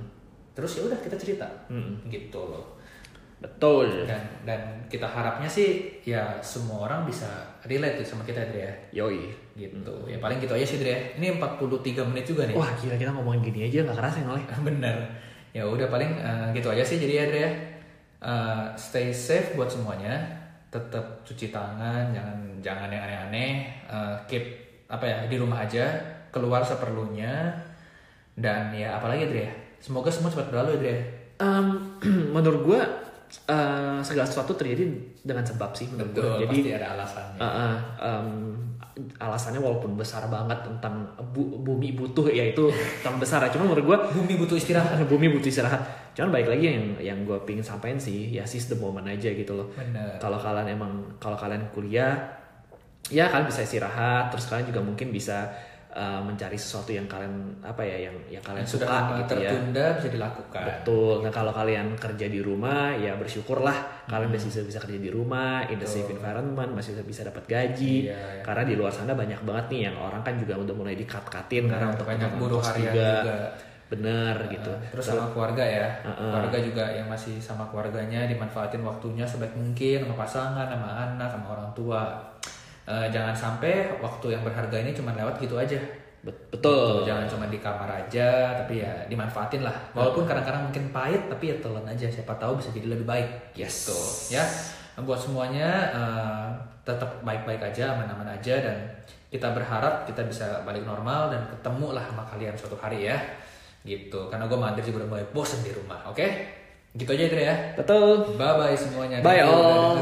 terus ya udah kita cerita. Hmm. gitu loh betul. Dan dan kita harapnya sih ya semua orang bisa relate tuh sama kita Dre ya. Yoi. Gitu. Ya paling gitu aja sih Dre. Ini 43 menit juga nih. Wah gila kita ngomongin gini aja nggak kerasa ya oleh bener. Ya udah paling eh, gitu aja sih jadi ya Dre ya. Eh, stay safe buat semuanya. Tetap cuci tangan jangan jangan yang aneh-aneh. Eh, keep apa ya di rumah aja. Keluar seperlunya. Dan ya apalagi Dre ya. Semoga semua cepat berlalu ya Dre. Em, menurut gue eh, segala sesuatu terjadi dengan sebab sih menurut gue betul jadi pasti ada alasannya. Uh, uh, um, alasannya walaupun besar banget tentang bu- bumi butuh ya itu tentang besar ya. Cuma menurut gue bumi butuh istirahat. Bumi butuh istirahat. Cuman baik lagi yang yang gue pingin sampaikan sih ya seize the moment aja gitu loh. Kalau kalian emang kalau kalian kuliah ya kalian bisa istirahat. Terus kalian juga mungkin bisa uh, mencari sesuatu yang kalian apa ya yang yang kalian yang sudah suka lama gitu ya tertunda bisa dilakukan Betul. Nah kalau kalian kerja di rumah ya bersyukurlah kalian masih bisa bisa kerja di rumah in the safe environment masih bisa bisa dapat gaji. Iya, iya. Karena di luar sana banyak banget nih yang orang kan juga udah mulai dikat-katin karena untuk banyak buruh harian juga. Bener gitu. Terus sama keluarga ya, Uh-uh. keluarga juga yang masih sama keluarganya dimanfaatin waktunya sebaik mungkin sama pasangan, sama anak, sama orang tua. Eh, jangan sampai waktu yang berharga ini cuma lewat gitu aja. Bet- Betul. Jangan cuma di kamar aja, tapi ya dimanfaatin lah. Walaupun kadang-kadang mungkin pahit, tapi ya telan aja. Siapa tahu bisa jadi lebih baik. Yes. Gitu. Ya. buat semuanya eh, tetap baik-baik aja aman-aman aja dan kita berharap kita bisa balik normal dan ketemu lah sama kalian suatu hari ya gitu karena gue Andre juga udah mulai bosen di rumah oke gitu aja Andre ya Betul. bye bye semuanya Bye, all.